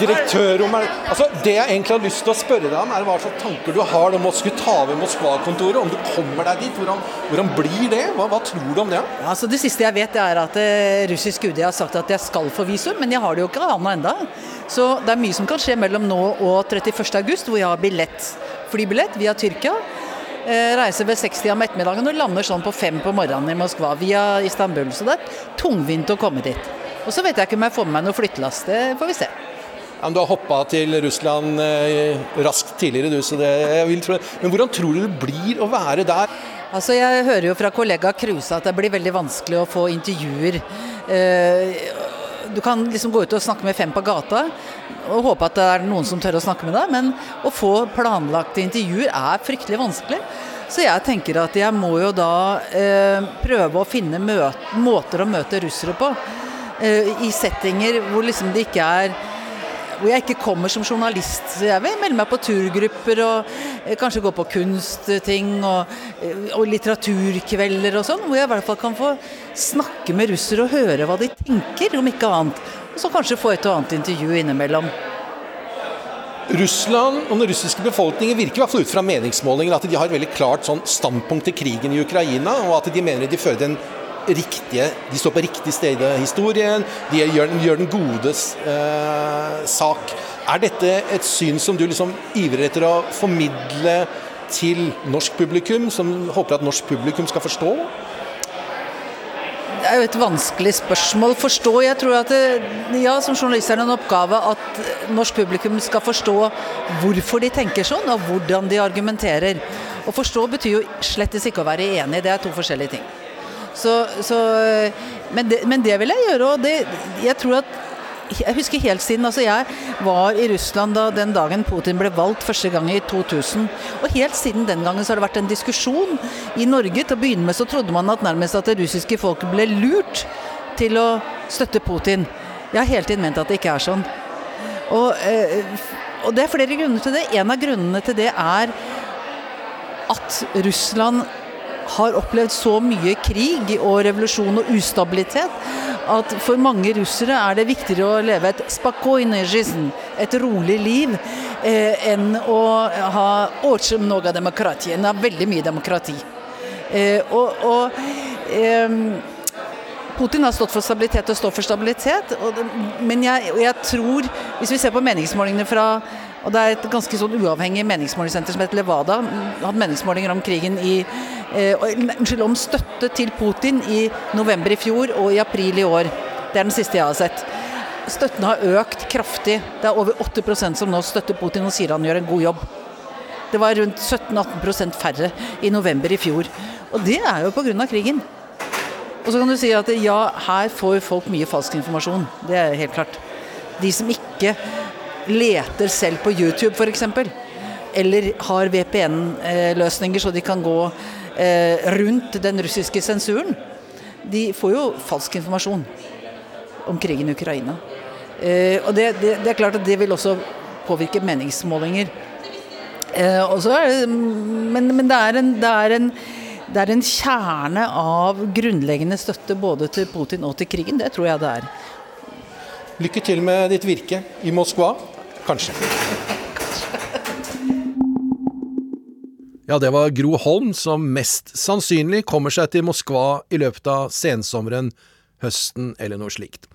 direktørrommet altså, Det jeg egentlig har lyst til å spørre deg om, er hva slags tanker du har om å skulle ta over Moskva-kontoret. Om du kommer deg dit. Hvordan, hvordan blir det? Hva, hva, tror du om det? Ja, altså, det siste jeg vet, er at eh, russisk UD har sagt at jeg skal få visum, men jeg har det jo ikke annet enda. Så det er mye som kan skje mellom nå og 31.8, hvor jeg har billett, flybillett via Tyrkia. Eh, reiser ved 60 om ettermiddagen og lander sånn på fem på morgenen i Moskva via Istanbul. Så det er tungvint å komme dit. Og så vet jeg ikke om jeg får med meg noe flyttelass. Det får vi se. Ja, du har hoppa til Russland eh, raskt tidligere, du. Så det, jeg vil tro, men hvordan tror du det blir å være der? Altså, Jeg hører jo fra kollega Kruse at det blir veldig vanskelig å få intervjuer. Eh, du kan liksom gå ut og snakke med fem på gata og håpe at det er noen som tør å snakke med deg, men å få planlagte intervjuer er fryktelig vanskelig. Så jeg tenker at jeg må jo da eh, prøve å finne måter å møte russere på. Eh, I settinger hvor liksom det ikke er hvor jeg ikke kommer som journalist. Så jeg vil melde meg på turgrupper og eh, kanskje gå på kunstting og, eh, og litteraturkvelder og sånn. Hvor jeg i hvert fall kan få snakke med russere og høre hva de tenker, om ikke annet. Og så kanskje få et og annet intervju innimellom. Russland og den russiske befolkningen virker i hvert fall ut fra meningsmålingene at de har et veldig klart sånn standpunkt til krigen i Ukraina, og at de mener de fører en riktige De står på riktig sted i historien. De gjør, gjør den gode eh, sak. Er dette et syn som du liksom ivrer etter å formidle til norsk publikum, som håper at norsk publikum skal forstå? Det er jo et vanskelig spørsmål forstå. Jeg tror at det, ja, som journalist er det en oppgave at norsk publikum skal forstå hvorfor de tenker sånn, og hvordan de argumenterer. Å forstå betyr jo slett ikke å være enig, det er to forskjellige ting. Så, så, men, det, men, det, vil jeg gjøre, og det, jeg tror at jeg husker helt siden altså Jeg var i Russland da, den dagen Putin ble valgt første gang i 2000. Og helt siden den gangen så har det vært en diskusjon i Norge. Til å begynne med så trodde man at nærmest at det russiske folket ble lurt til å støtte Putin. Jeg har hele tiden ment at det ikke er sånn. Og, eh, og det er flere grunner til det. En av grunnene til det er at Russland har opplevd så mye krig og revolusjon og ustabilitet at for mange russere er det viktigere å leve et spakojnezjizn, et rolig liv, eh, enn å ha årsmnoga demokrati, enn å veldig mye demokrati. Eh, og, og eh, Putin har stått for stabilitet og står for stabilitet, og, men jeg, jeg tror, hvis vi ser på meningsmålingene fra og Det er et ganske sånn uavhengig meningsmålingssenter som heter Levada. Hadde meningsmålinger om krigen i eh, Unnskyld, om støtte til Putin i november i fjor og i april i år. Det er den siste jeg har sett. Støtten har økt kraftig. Det er over 80% som nå støtter Putin og sier han gjør en god jobb. Det var rundt 17-18% færre i november i fjor. Og det er jo pga. krigen. Og så kan du si at ja, her får folk mye falsk informasjon. Det er helt klart. De som ikke leter selv på YouTube f.eks. Eller har VPN-løsninger så de kan gå eh, rundt den russiske sensuren. De får jo falsk informasjon om krigen i Ukraina. Eh, og det, det, det, er klart at det vil også påvirke meningsmålinger. Eh, det, men, men det, er en, det, er en, det er en kjerne av grunnleggende støtte både til Putin og til krigen. Det tror jeg det er. Lykke til med ditt virke i Moskva. Kanskje. Ja, det var Gro Holm som mest sannsynlig kommer seg til Moskva i løpet av sensommeren, høsten eller noe slikt.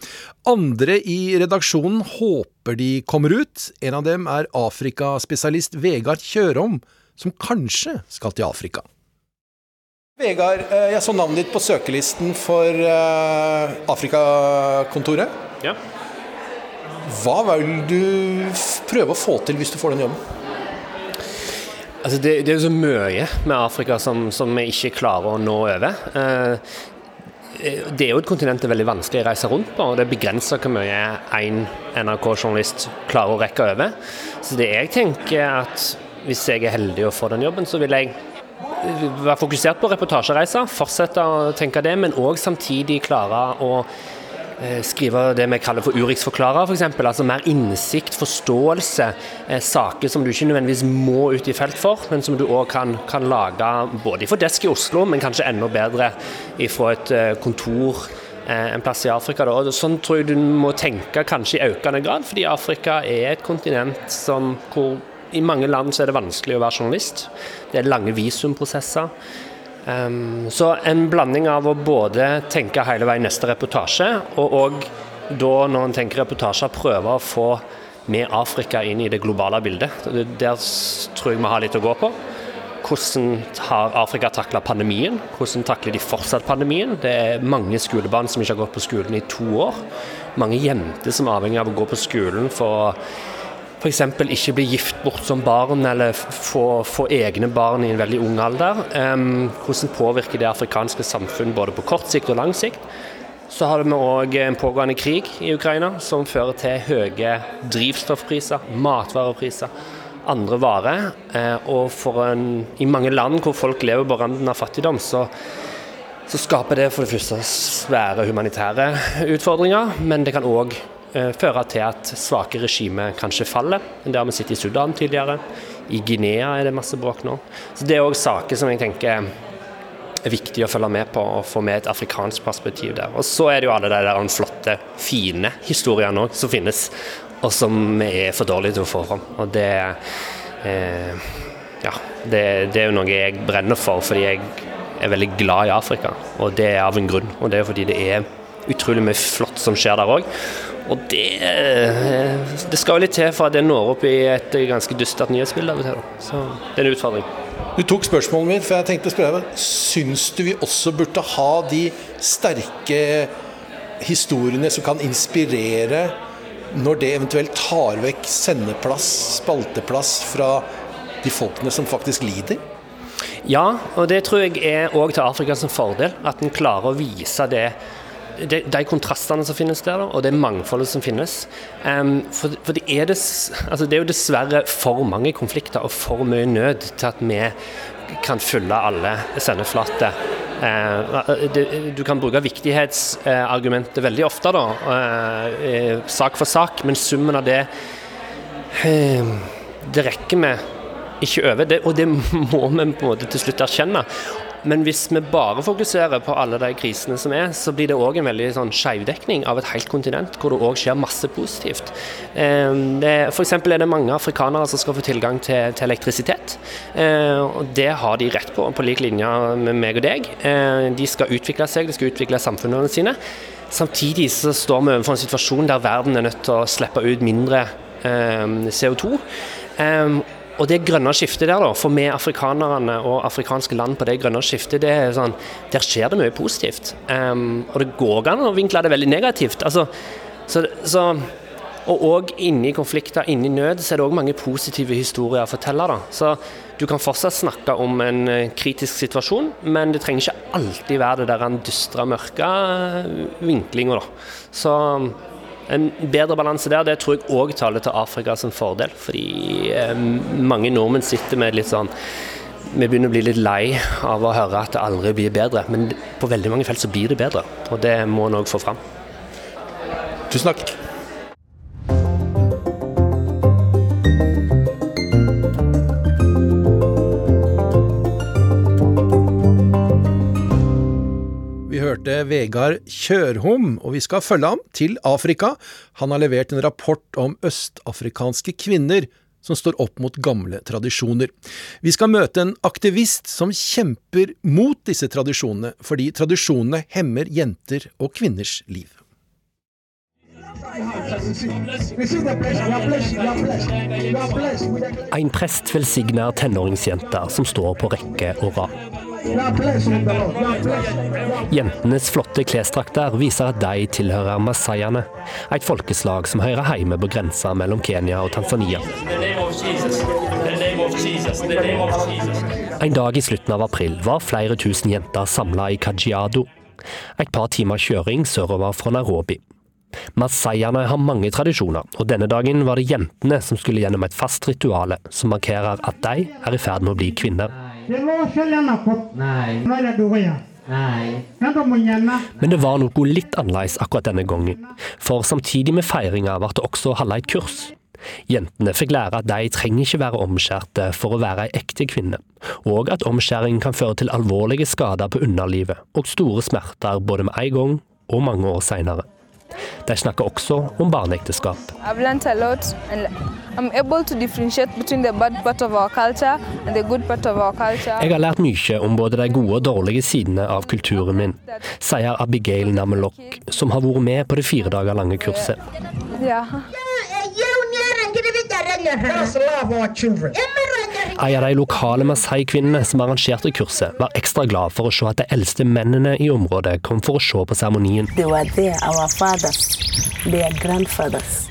Andre i redaksjonen håper de kommer ut. En av dem er Afrikaspesialist Vegard Kjørom, som kanskje skal til Afrika. Vegard, eh, jeg så navnet ditt på søkelisten for eh, Afrikakontoret. Ja. Hva vil du prøve å få til hvis du får den jobben? Altså det, det, er jo så mye med Afrika som, som vi ikke klarer å nå over. Eh, det er jo et kontinent det er veldig vanskelig å reise rundt på, og det begrenser hvor mye én NRK-journalist klarer å rekke over. Så det jeg tenker at hvis jeg er heldig å få den jobben, så vil jeg være fokusert på reportasjereiser, fortsette å tenke det, men òg samtidig klare å Eh, skrive det vi kaller for Urix-forklarer, f.eks. Altså mer innsikt, forståelse. Eh, saker som du ikke nødvendigvis må ut i felt for, men som du òg kan, kan, lage både fra desk i Oslo, men kanskje enda bedre fra et eh, kontor en plass i Afrika. Da. Og sånn tror jeg du må tenke kanskje i økende grad, fordi Afrika er et kontinent som, hvor i mange land så er det vanskelig å være journalist. Det er lange visumprosesser. Um, så en blanding av å både tenke hele veien neste reportasje, og òg da når en tenker reportasjer, prøve å få med Afrika inn i det globale bildet. Der tror jeg vi har litt å gå på. Hvordan har Afrika takla pandemien? Hvordan takler de fortsatt pandemien? Det er mange skolebarn som ikke har gått på skolen i to år. Mange jenter som er avhengig av å gå på skolen for f.eks. ikke bli gift bort som barn, eller få, få, egne barn i en veldig ung alder. Um, hvordan påvirker det afrikanske samfunn både på kort sikt og lang sikt? Så har vi òg en pågående krig i Ukraina som fører til høye drivstoffpriser, matvarepriser, andre varer. Eh, og en, i mange land hvor folk lever på randen av fattigdom, så, så skaper det for det første svære humanitære utfordringer, men det kan òg føre til at svake regimer kanskje faller. Det har vi sett i Sudan tidligere. I Guinea er det masse bråk nå. Så Det er òg saker som jeg tenker er viktig å følge med på og få med et afrikansk perspektiv der. Og så er det jo alle de der flotte, fine historiene òg som finnes, og som er for dårlige til å få fram. Og det, eh, ja, det, det er jo noe jeg brenner for, fordi jeg er veldig glad i Afrika. Og det er av en grunn. Og det er fordi det er utrolig mye flott som skjer der òg. Og det, det skal jo litt til for at det når opp i et ganske dystert nyhetsbilde. Så det er en utfordring. Du tok spørsmålet mitt, for jeg tenkte å spørre deg Syns du vi også burde ha de sterke historiene som kan inspirere, når det eventuelt tar vekk sendeplass, spalteplass, fra de folkene som faktisk lider? Ja, og det tror jeg er òg til Afrikas fordel. At en klarer å vise det de, de, kontrastene som finnes der, og det mangfoldet som finnes. Um, for, for det, er des, altså det, er jo dessverre for mange konflikter og for mye nød til at vi kan fylle alle sendeflater. Uh, du kan bruke viktighetsargumentet veldig ofte, da, uh, sak for sak, men summen av det uh, Det rekker vi ikke over, det, og det må vi på en måte til slutt erkjenne. Men hvis vi bare fokuserer på alle de krisene som er, så blir det òg en veldig sånn skjevdekning av et helt kontinent, hvor det òg skjer masse positivt. Eh, F.eks. er det mange afrikanere som skal få tilgang til, til elektrisitet. Eh, og Det har de rett på, på lik linje med meg og deg. Eh, de skal utvikle seg, de skal utvikle samfunnene sine. Samtidig så står vi overfor en situasjon der verden er nødt til å slippe ut mindre CO2. Og det grønne skiftet der, da, for vi afrikanerne og afrikanske land på det grønne skiftet, det er sånn, der skjer det mye positivt. Um, og det går an å vinkle det veldig negativt. Altså, så, så, og òg inni konflikter, inni nød, så er det òg mange positive historier å fortelle. Da. Så du kan fortsatt snakke om en eh, kritisk situasjon, men det trenger ikke alltid være det der en dystre, mørke vinklinga, da. Så en bedre balanse der, det tror jeg òg taler til Afrika som fordel. Fordi eh, mange nordmenn sitter med litt sånn Vi begynner å bli litt lei av å høre at det aldri blir bedre. Men på veldig mange felt så blir det bedre, og det må en òg få fram. Tusen takk. Vegard Kjørhom, og vi skal følge ham til Afrika. Han har levert en rapport om østafrikanske kvinner som står opp mot gamle tradisjoner. Vi skal møte en aktivist som kjemper mot disse tradisjonene, fordi tradisjonene hemmer jenter og kvinners liv. En prest velsigner tenåringsjenter som står på rekke og rad. Jentenes flotte klesdrakter viser at de tilhører masaiene, et folkeslag som hører hjemme på grensa mellom Kenya og Tanzania. En dag i slutten av april var flere tusen jenter samla i Kajiado, et par timer kjøring sørover fra Nairobi. Masaiene har mange tradisjoner, og denne dagen var det jentene som skulle gjennom et fast rituale som markerer at de er i ferd med å bli kvinner. Men det var noe litt annerledes akkurat denne gangen. For samtidig med feiringa ble det også holdt et kurs. Jentene fikk lære at de trenger ikke være omskjærte for å være ei ekte kvinne, og at omskjæring kan føre til alvorlige skader på underlivet og store smerter både med en gang og mange år seinere. De snakker også om barneekteskap. Jeg har lært mye om både de gode og dårlige sidene av kulturen min, sier Abigail Namelok, som har vært med på det fire dager lange kurset. Ja. En av de lokale Masai-kvinnene som arrangerte kurset, var ekstra glad for å se at de eldste mennene i området kom for å se på seremonien.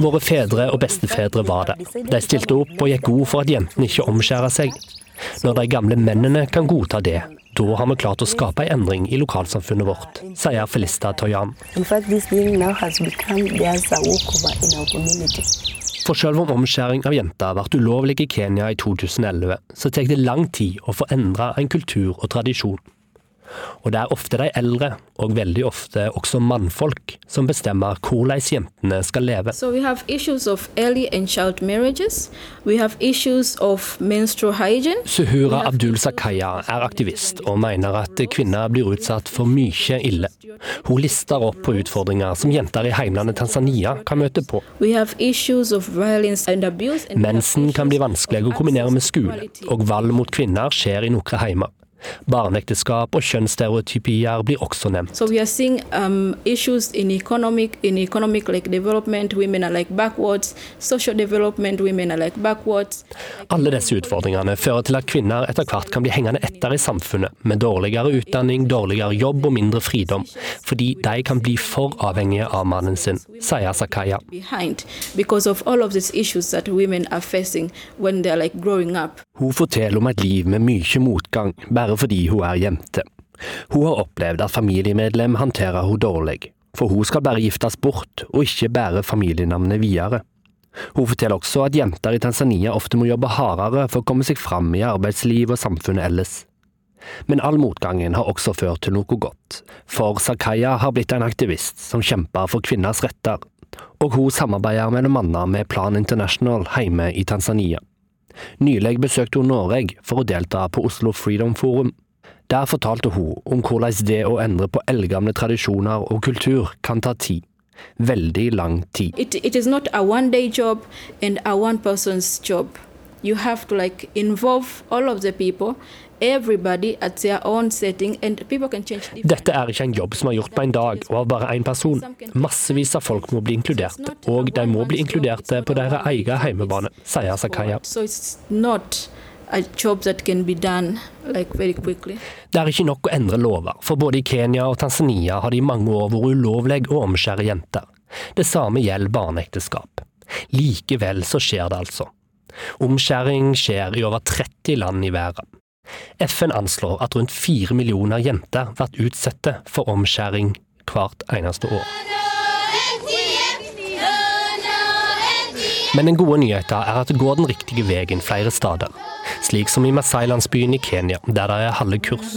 Våre fedre og bestefedre var der. De stilte opp og gikk god for at jentene ikke omskjærer seg. Når de gamle mennene kan godta det, da har vi klart å skape en endring i lokalsamfunnet vårt, sier Felista Toyan. For selv om omskjæring av jenter ble ulovlig i Kenya i 2011, så tar det lang tid å få endra en kultur og tradisjon. Og det er ofte de eldre, og veldig ofte også mannfolk, som bestemmer hvordan jentene skal leve. So we have issues of early and child marriages. We have issues of menstrual hygiene. Suhura Abdul Sakaya er aktivist, og mener at kvinner blir utsatt for mye ille. Hun lister opp på utfordringer som jenter i heimlandet Tanzania kan møte på. We have issues of violence and abuse. Mensen kan bli vanskelig å kombinere med skole, og vold mot kvinner skjer i noen heimer. Barneekteskap og kjønnsstereotypier blir også nevnt. So we are seeing um, issues in economic, in economic like development, women are like backwards. Social development, women are like. Alle disse utfordringene fører til at kvinner etter hvert kan bli hengende etter i samfunnet, med dårligere utdanning, dårligere jobb og mindre fridom, fordi de kan bli for avhengige av mannen sin, sier Sakaya. Hun forteller om et liv med mye motgang, bare fordi hun er jente. Hun har opplevd at familiemedlem håndterer hun dårlig, for hun skal bare giftes bort, og ikke bære familienavnet videre. Hun forteller også at jenter i Tanzania ofte må jobbe hardere for å komme seg fram i arbeidsliv og samfunnet ellers. Men all motgangen har også ført til noe godt, for Sakaya har blitt en aktivist som kjemper for kvinners retter, og hun samarbeider mellom annet med Plan International hjemme i Tanzania. Nylig besøkte hun Norge for å delta på Oslo Freedom Forum. Der fortalte hun om hvordan det å endre på eldgamle tradisjoner og kultur kan ta tid. Veldig lang tid. It, it is not a one day job and a one person's job. You have to like involve all of the people, Dette er ikke en jobb som er gjort på en dag og av bare én person. Massevis av folk må bli inkluderte, og de må bli inkluderte på deres egen heimebane, sier Sakaya. Done like. Det er ikke nok å endre lover, for både i Kenya og Tanzania har det i mange år vært ulovlig å omskjære jenter. Det samme gjelder barneekteskap. Likevel så skjer det altså. Omskjæring skjer i over 30 land i verden. FN anslår at rundt fire millioner jenter blir utsatt for omskjæring hvert eneste år. Men den gode nyheten er at det går den riktige veien flere steder. Slik som i Masai-landsbyen i Kenya, der det er halve kurs.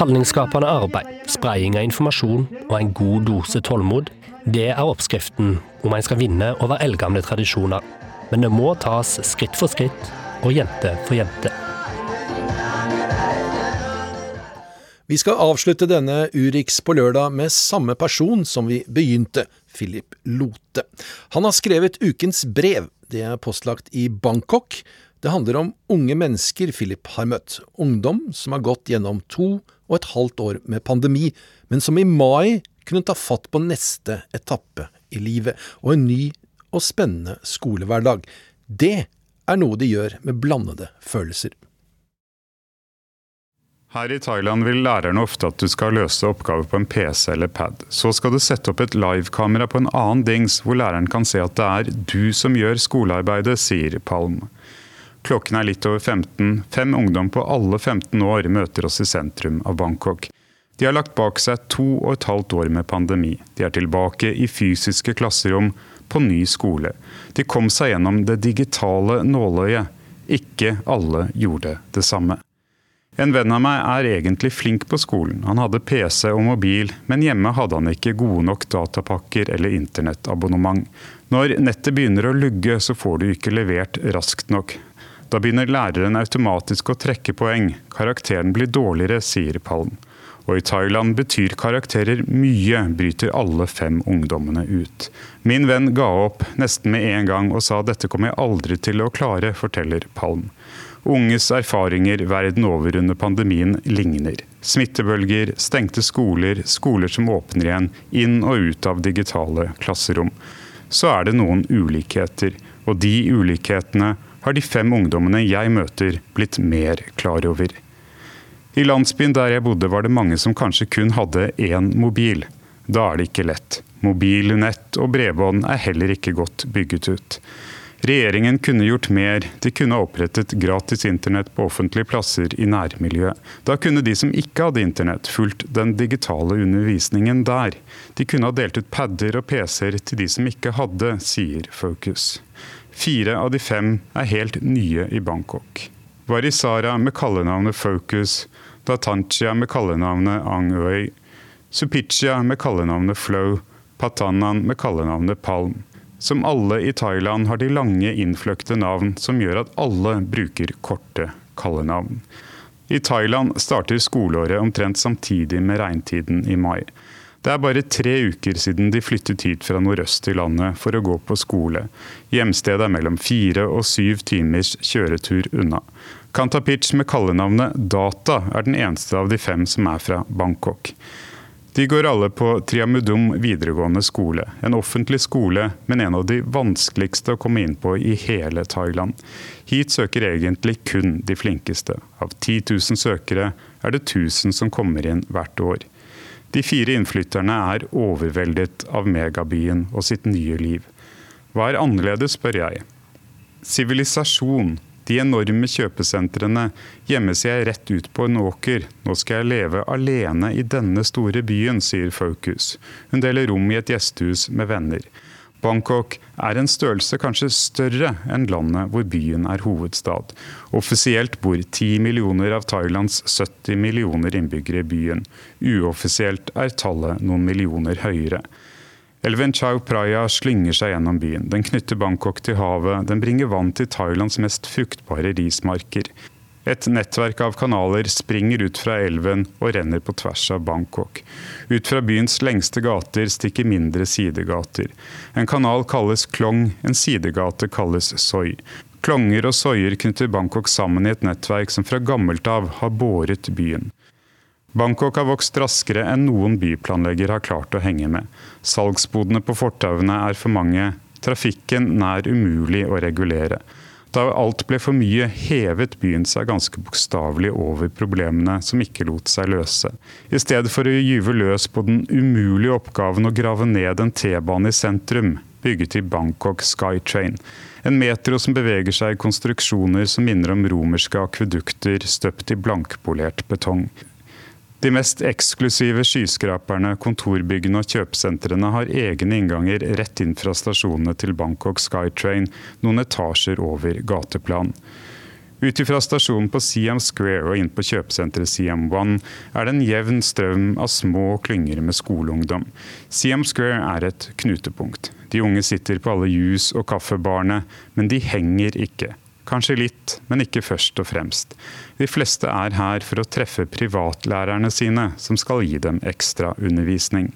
Handlingsskapende arbeid, spraying av informasjon og en god dose tålmod, det er oppskriften om en skal vinne over eldgamle tradisjoner. Men det må tas skritt for skritt og jente for jente. Vi skal avslutte denne Urix på lørdag med samme person som vi begynte, Philip Lote. Han har skrevet ukens brev. Det er postlagt i Bangkok. Det handler om unge mennesker Philip har møtt. Ungdom som har gått gjennom to og et halvt år med pandemi, men som i mai kunne ta fatt på neste etappe i livet og en ny og spennende skolehverdag. Det er noe de gjør med blandede følelser. Her i Thailand vil lærerne ofte at du skal løse oppgaver på en PC eller pad. Så skal du sette opp et livekamera på en annen dings, hvor læreren kan se at det er du som gjør skolearbeidet, sier Palm. Klokken er litt over 15. Fem ungdom på alle 15 år møter oss i sentrum av Bangkok. De har lagt bak seg to og et halvt år med pandemi. De er tilbake i fysiske klasserom på ny skole. De kom seg gjennom det digitale nåløyet. Ikke alle gjorde det samme. En venn av meg er egentlig flink på skolen. Han hadde PC og mobil, men hjemme hadde han ikke gode nok datapakker eller internettabonnement. Når nettet begynner å lugge, så får du ikke levert raskt nok. Da begynner læreren automatisk å trekke poeng. Karakteren blir dårligere, sier Palm. Og i Thailand betyr karakterer mye, bryter alle fem ungdommene ut. Min venn ga opp nesten med en gang og sa dette kommer jeg aldri til å klare, forteller Palm. Unges erfaringer verden over under pandemien ligner. Smittebølger, stengte skoler, skoler som åpner igjen, inn og ut av digitale klasserom. Så er det noen ulikheter, og de ulikhetene har de fem ungdommene jeg møter, blitt mer klar over. I landsbyen der jeg bodde var det mange som kanskje kun hadde én mobil. Da er det ikke lett. Mobilnett og bredbånd er heller ikke godt bygget ut. Regjeringen kunne gjort mer. De kunne opprettet gratis internett på offentlige plasser i nærmiljøet. Da kunne de som ikke hadde internett, fulgt den digitale undervisningen der. De kunne ha delt ut padder og PC-er til de som ikke hadde, sier Focus. Fire av de fem er helt nye i Bangkok. Varisara med kallenavnet Focus, Datanchia med kallenavnet Ang Ui, Supichia med kallenavnet Flow, Patanan med kallenavnet Palm. Som alle i Thailand har de lange, innfløkte navn som gjør at alle bruker korte kallenavn. I Thailand starter skoleåret omtrent samtidig med regntiden i mai. Det er bare tre uker siden de flyttet hit fra nordøst i landet for å gå på skole. Hjemstedet er mellom fire og syv timers kjøretur unna. Kantapich med kallenavnet Data er den eneste av de fem som er fra Bangkok. De går alle på Triamudum videregående skole, en offentlig skole, men en av de vanskeligste å komme inn på i hele Thailand. Hit søker egentlig kun de flinkeste. Av 10 000 søkere er det 1000 som kommer inn hvert år. De fire innflytterne er overveldet av megabyen og sitt nye liv. Hva er annerledes, spør jeg. Sivilisasjon, de enorme kjøpesentrene. gjemmer seg rett ut på en åker. Nå skal jeg leve alene i denne store byen, sier Focus. Hun deler rom i et gjestehus med venner. Bangkok er en størrelse kanskje større enn landet hvor byen er hovedstad. Offisielt bor 10 millioner av Thailands 70 millioner innbyggere i byen. Uoffisielt er tallet noen millioner høyere. Elven Chau Praya slynger seg gjennom byen. Den knytter Bangkok til havet. Den bringer vann til Thailands mest fruktbare rismarker. Et nettverk av kanaler springer ut fra elven og renner på tvers av Bangkok. Ut fra byens lengste gater stikker mindre sidegater. En kanal kalles Klong, en sidegate kalles Soi. Klonger og soier knytter Bangkok sammen i et nettverk som fra gammelt av har båret byen. Bangkok har vokst raskere enn noen byplanlegger har klart å henge med. Salgsbodene på fortauene er for mange, trafikken nær umulig å regulere. Da alt ble for mye, hevet byen seg ganske bokstavelig over problemene som ikke lot seg løse. I stedet for å gyve løs på den umulige oppgaven å grave ned en T-bane i sentrum, bygget de Bangkok Skytrain. En metro som beveger seg i konstruksjoner som minner om romerske akvedukter støpt i blankpolert betong. De mest eksklusive skyskraperne, kontorbyggene og kjøpesentrene har egne innganger rett inn fra stasjonene til Bangkok Skytrain, noen etasjer over gateplan. Ut ifra stasjonen på Siam Square og inn på kjøpesenteret Siam One er det en jevn strøm av små klynger med skoleungdom. Siam Square er et knutepunkt. De unge sitter på alle jus- og kaffebarene, men de henger ikke. Kanskje litt, men ikke først og fremst. De fleste er her for å treffe privatlærerne sine, som skal gi dem ekstra undervisning.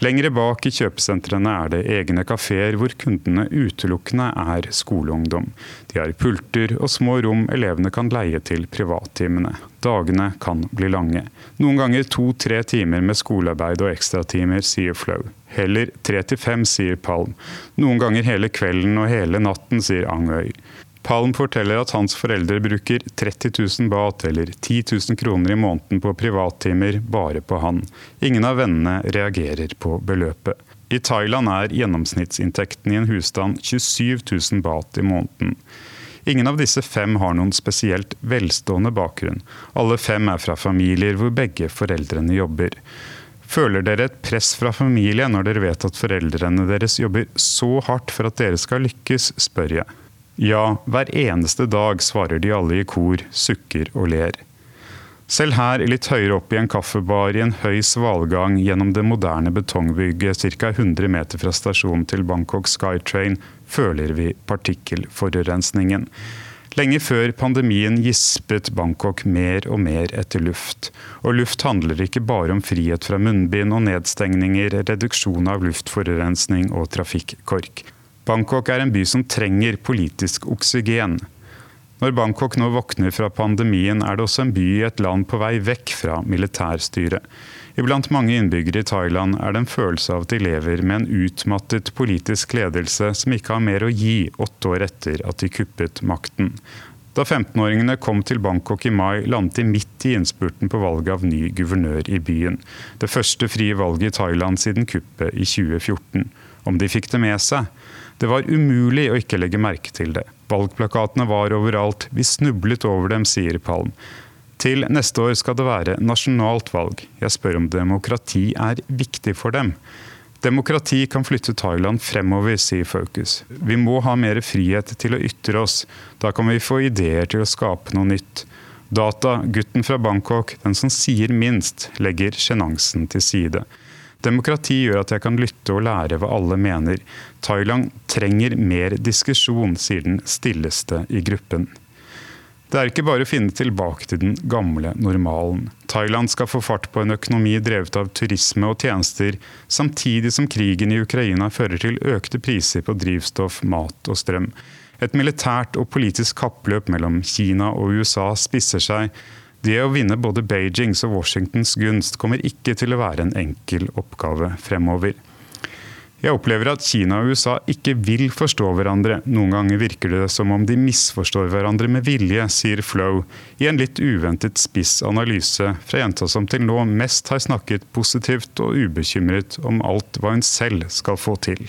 Lengre bak i kjøpesentrene er det egne kafeer hvor kundene utelukkende er skoleungdom. De har pulter og små rom elevene kan leie til privattimene. Dagene kan bli lange. Noen ganger to-tre timer med skolearbeid og ekstratimer, sier Flow. Heller tre til fem, sier Palm. Noen ganger hele kvelden og hele natten, sier Angøy. Palm forteller at hans foreldre bruker 30 000 baht, eller 10 000 kroner i måneden på privattimer, bare på han. Ingen av vennene reagerer på beløpet. I Thailand er gjennomsnittsinntekten i en husstand 27 000 baht i måneden. Ingen av disse fem har noen spesielt velstående bakgrunn. Alle fem er fra familier hvor begge foreldrene jobber. Føler dere et press fra familien når dere vet at foreldrene deres jobber så hardt for at dere skal lykkes, spør jeg. Ja, hver eneste dag, svarer de alle i kor, sukker og ler. Selv her, litt høyere opp i en kaffebar i en høy svalgang gjennom det moderne betongbygget ca. 100 meter fra stasjonen til Bangkok Skytrain, føler vi partikkelforurensningen. Lenge før pandemien gispet Bangkok mer og mer etter luft. Og luft handler ikke bare om frihet fra munnbind og nedstengninger, reduksjon av luftforurensning og trafikkork. Bangkok er en by som trenger politisk oksygen. Når Bangkok nå våkner fra pandemien, er det også en by i et land på vei vekk fra militærstyret. Iblant mange innbyggere i Thailand er det en følelse av at de lever med en utmattet politisk ledelse som ikke har mer å gi åtte år etter at de kuppet makten. Da 15-åringene kom til Bangkok i mai, landet de midt i innspurten på valget av ny guvernør i byen. Det første frie valget i Thailand siden kuppet i 2014. Om de fikk det med seg? Det var umulig å ikke legge merke til det. Valgplakatene var overalt, vi snublet over dem, sier Palm. Til neste år skal det være nasjonalt valg. Jeg spør om demokrati er viktig for dem. Demokrati kan flytte Thailand fremover, sier Focus. Vi må ha mer frihet til å ytre oss. Da kan vi få ideer til å skape noe nytt. Data, gutten fra Bangkok, den som sier minst, legger sjenansen til side. Demokrati gjør at jeg kan lytte og lære hva alle mener. Thailand trenger mer diskusjon, sier den stilleste i gruppen. Det er ikke bare å finne tilbake til den gamle normalen. Thailand skal få fart på en økonomi drevet av turisme og tjenester, samtidig som krigen i Ukraina fører til økte priser på drivstoff, mat og strøm. Et militært og politisk kappløp mellom Kina og USA spisser seg. Det å vinne både Beijings og Washingtons gunst kommer ikke til å være en enkel oppgave fremover. Jeg opplever at Kina og USA ikke vil forstå hverandre. Noen ganger virker det som om de misforstår hverandre med vilje, sier Flow i en litt uventet spiss analyse fra jenta som til nå mest har snakket positivt og ubekymret om alt hva hun selv skal få til.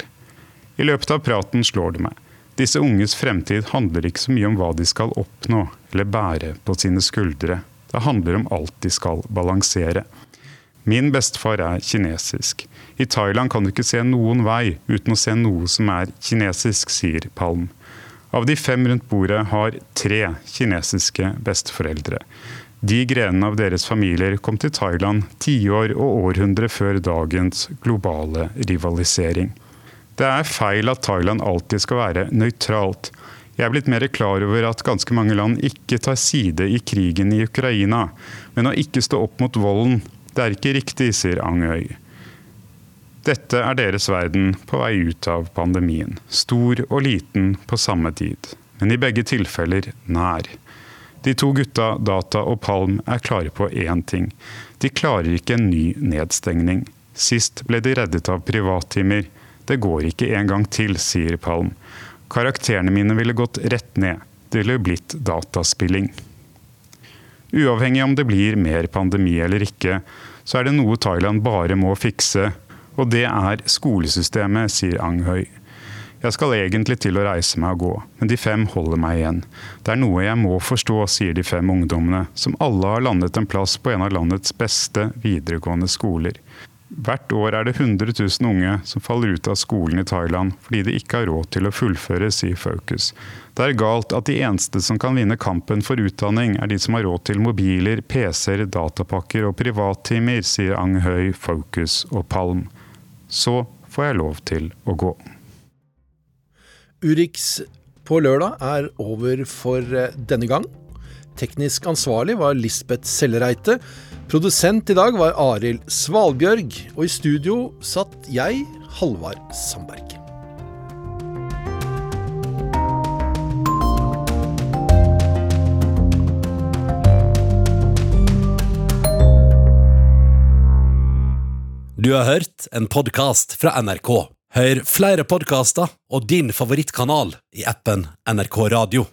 I løpet av praten slår det meg. Disse unges fremtid handler ikke så mye om hva de skal oppnå eller bære på sine skuldre. Det handler om alt de skal balansere. Min bestefar er kinesisk. I Thailand kan du ikke se noen vei uten å se noe som er kinesisk, sier Palm. Av de fem rundt bordet har tre kinesiske besteforeldre. De grenene av deres familier kom til Thailand tiår og århundre før dagens globale rivalisering. Det er feil at Thailand alltid skal være nøytralt. Jeg er blitt mer klar over at ganske mange land ikke tar side i krigen i Ukraina, men å ikke stå opp mot volden det er ikke riktig, sier Angøy. Dette er deres verden på vei ut av pandemien. Stor og liten på samme tid, men i begge tilfeller nær. De to gutta Data og Palm er klare på én ting. De klarer ikke en ny nedstengning. Sist ble de reddet av privattimer. Det går ikke en gang til, sier Palm. Karakterene mine ville gått rett ned. Det ville blitt dataspilling. Uavhengig om det blir mer pandemi eller ikke, så er det noe Thailand bare må fikse. Og det er skolesystemet, sier Ang Høy. Jeg skal egentlig til å reise meg og gå, men de fem holder meg igjen. Det er noe jeg må forstå, sier de fem ungdommene, som alle har landet en plass på en av landets beste videregående skoler. Hvert år er det 100 000 unge som faller ut av skolen i Thailand fordi de ikke har råd til å fullføre, sier Focus. Det er galt at de eneste som kan vinne kampen for utdanning, er de som har råd til mobiler, PC-er, datapakker og privattimer, sier Ang Høy, Focus og Palm. Så får jeg lov til å gå. Urix på lørdag er over for eh, denne gang. Teknisk ansvarlig var Lisbeth Sellereite. Produsent i dag var Arild Svalbjørg, og i studio satt jeg, Halvard Sandberg. Du har hørt en podkast fra NRK. Hør flere podkaster og din favorittkanal i appen NRK Radio.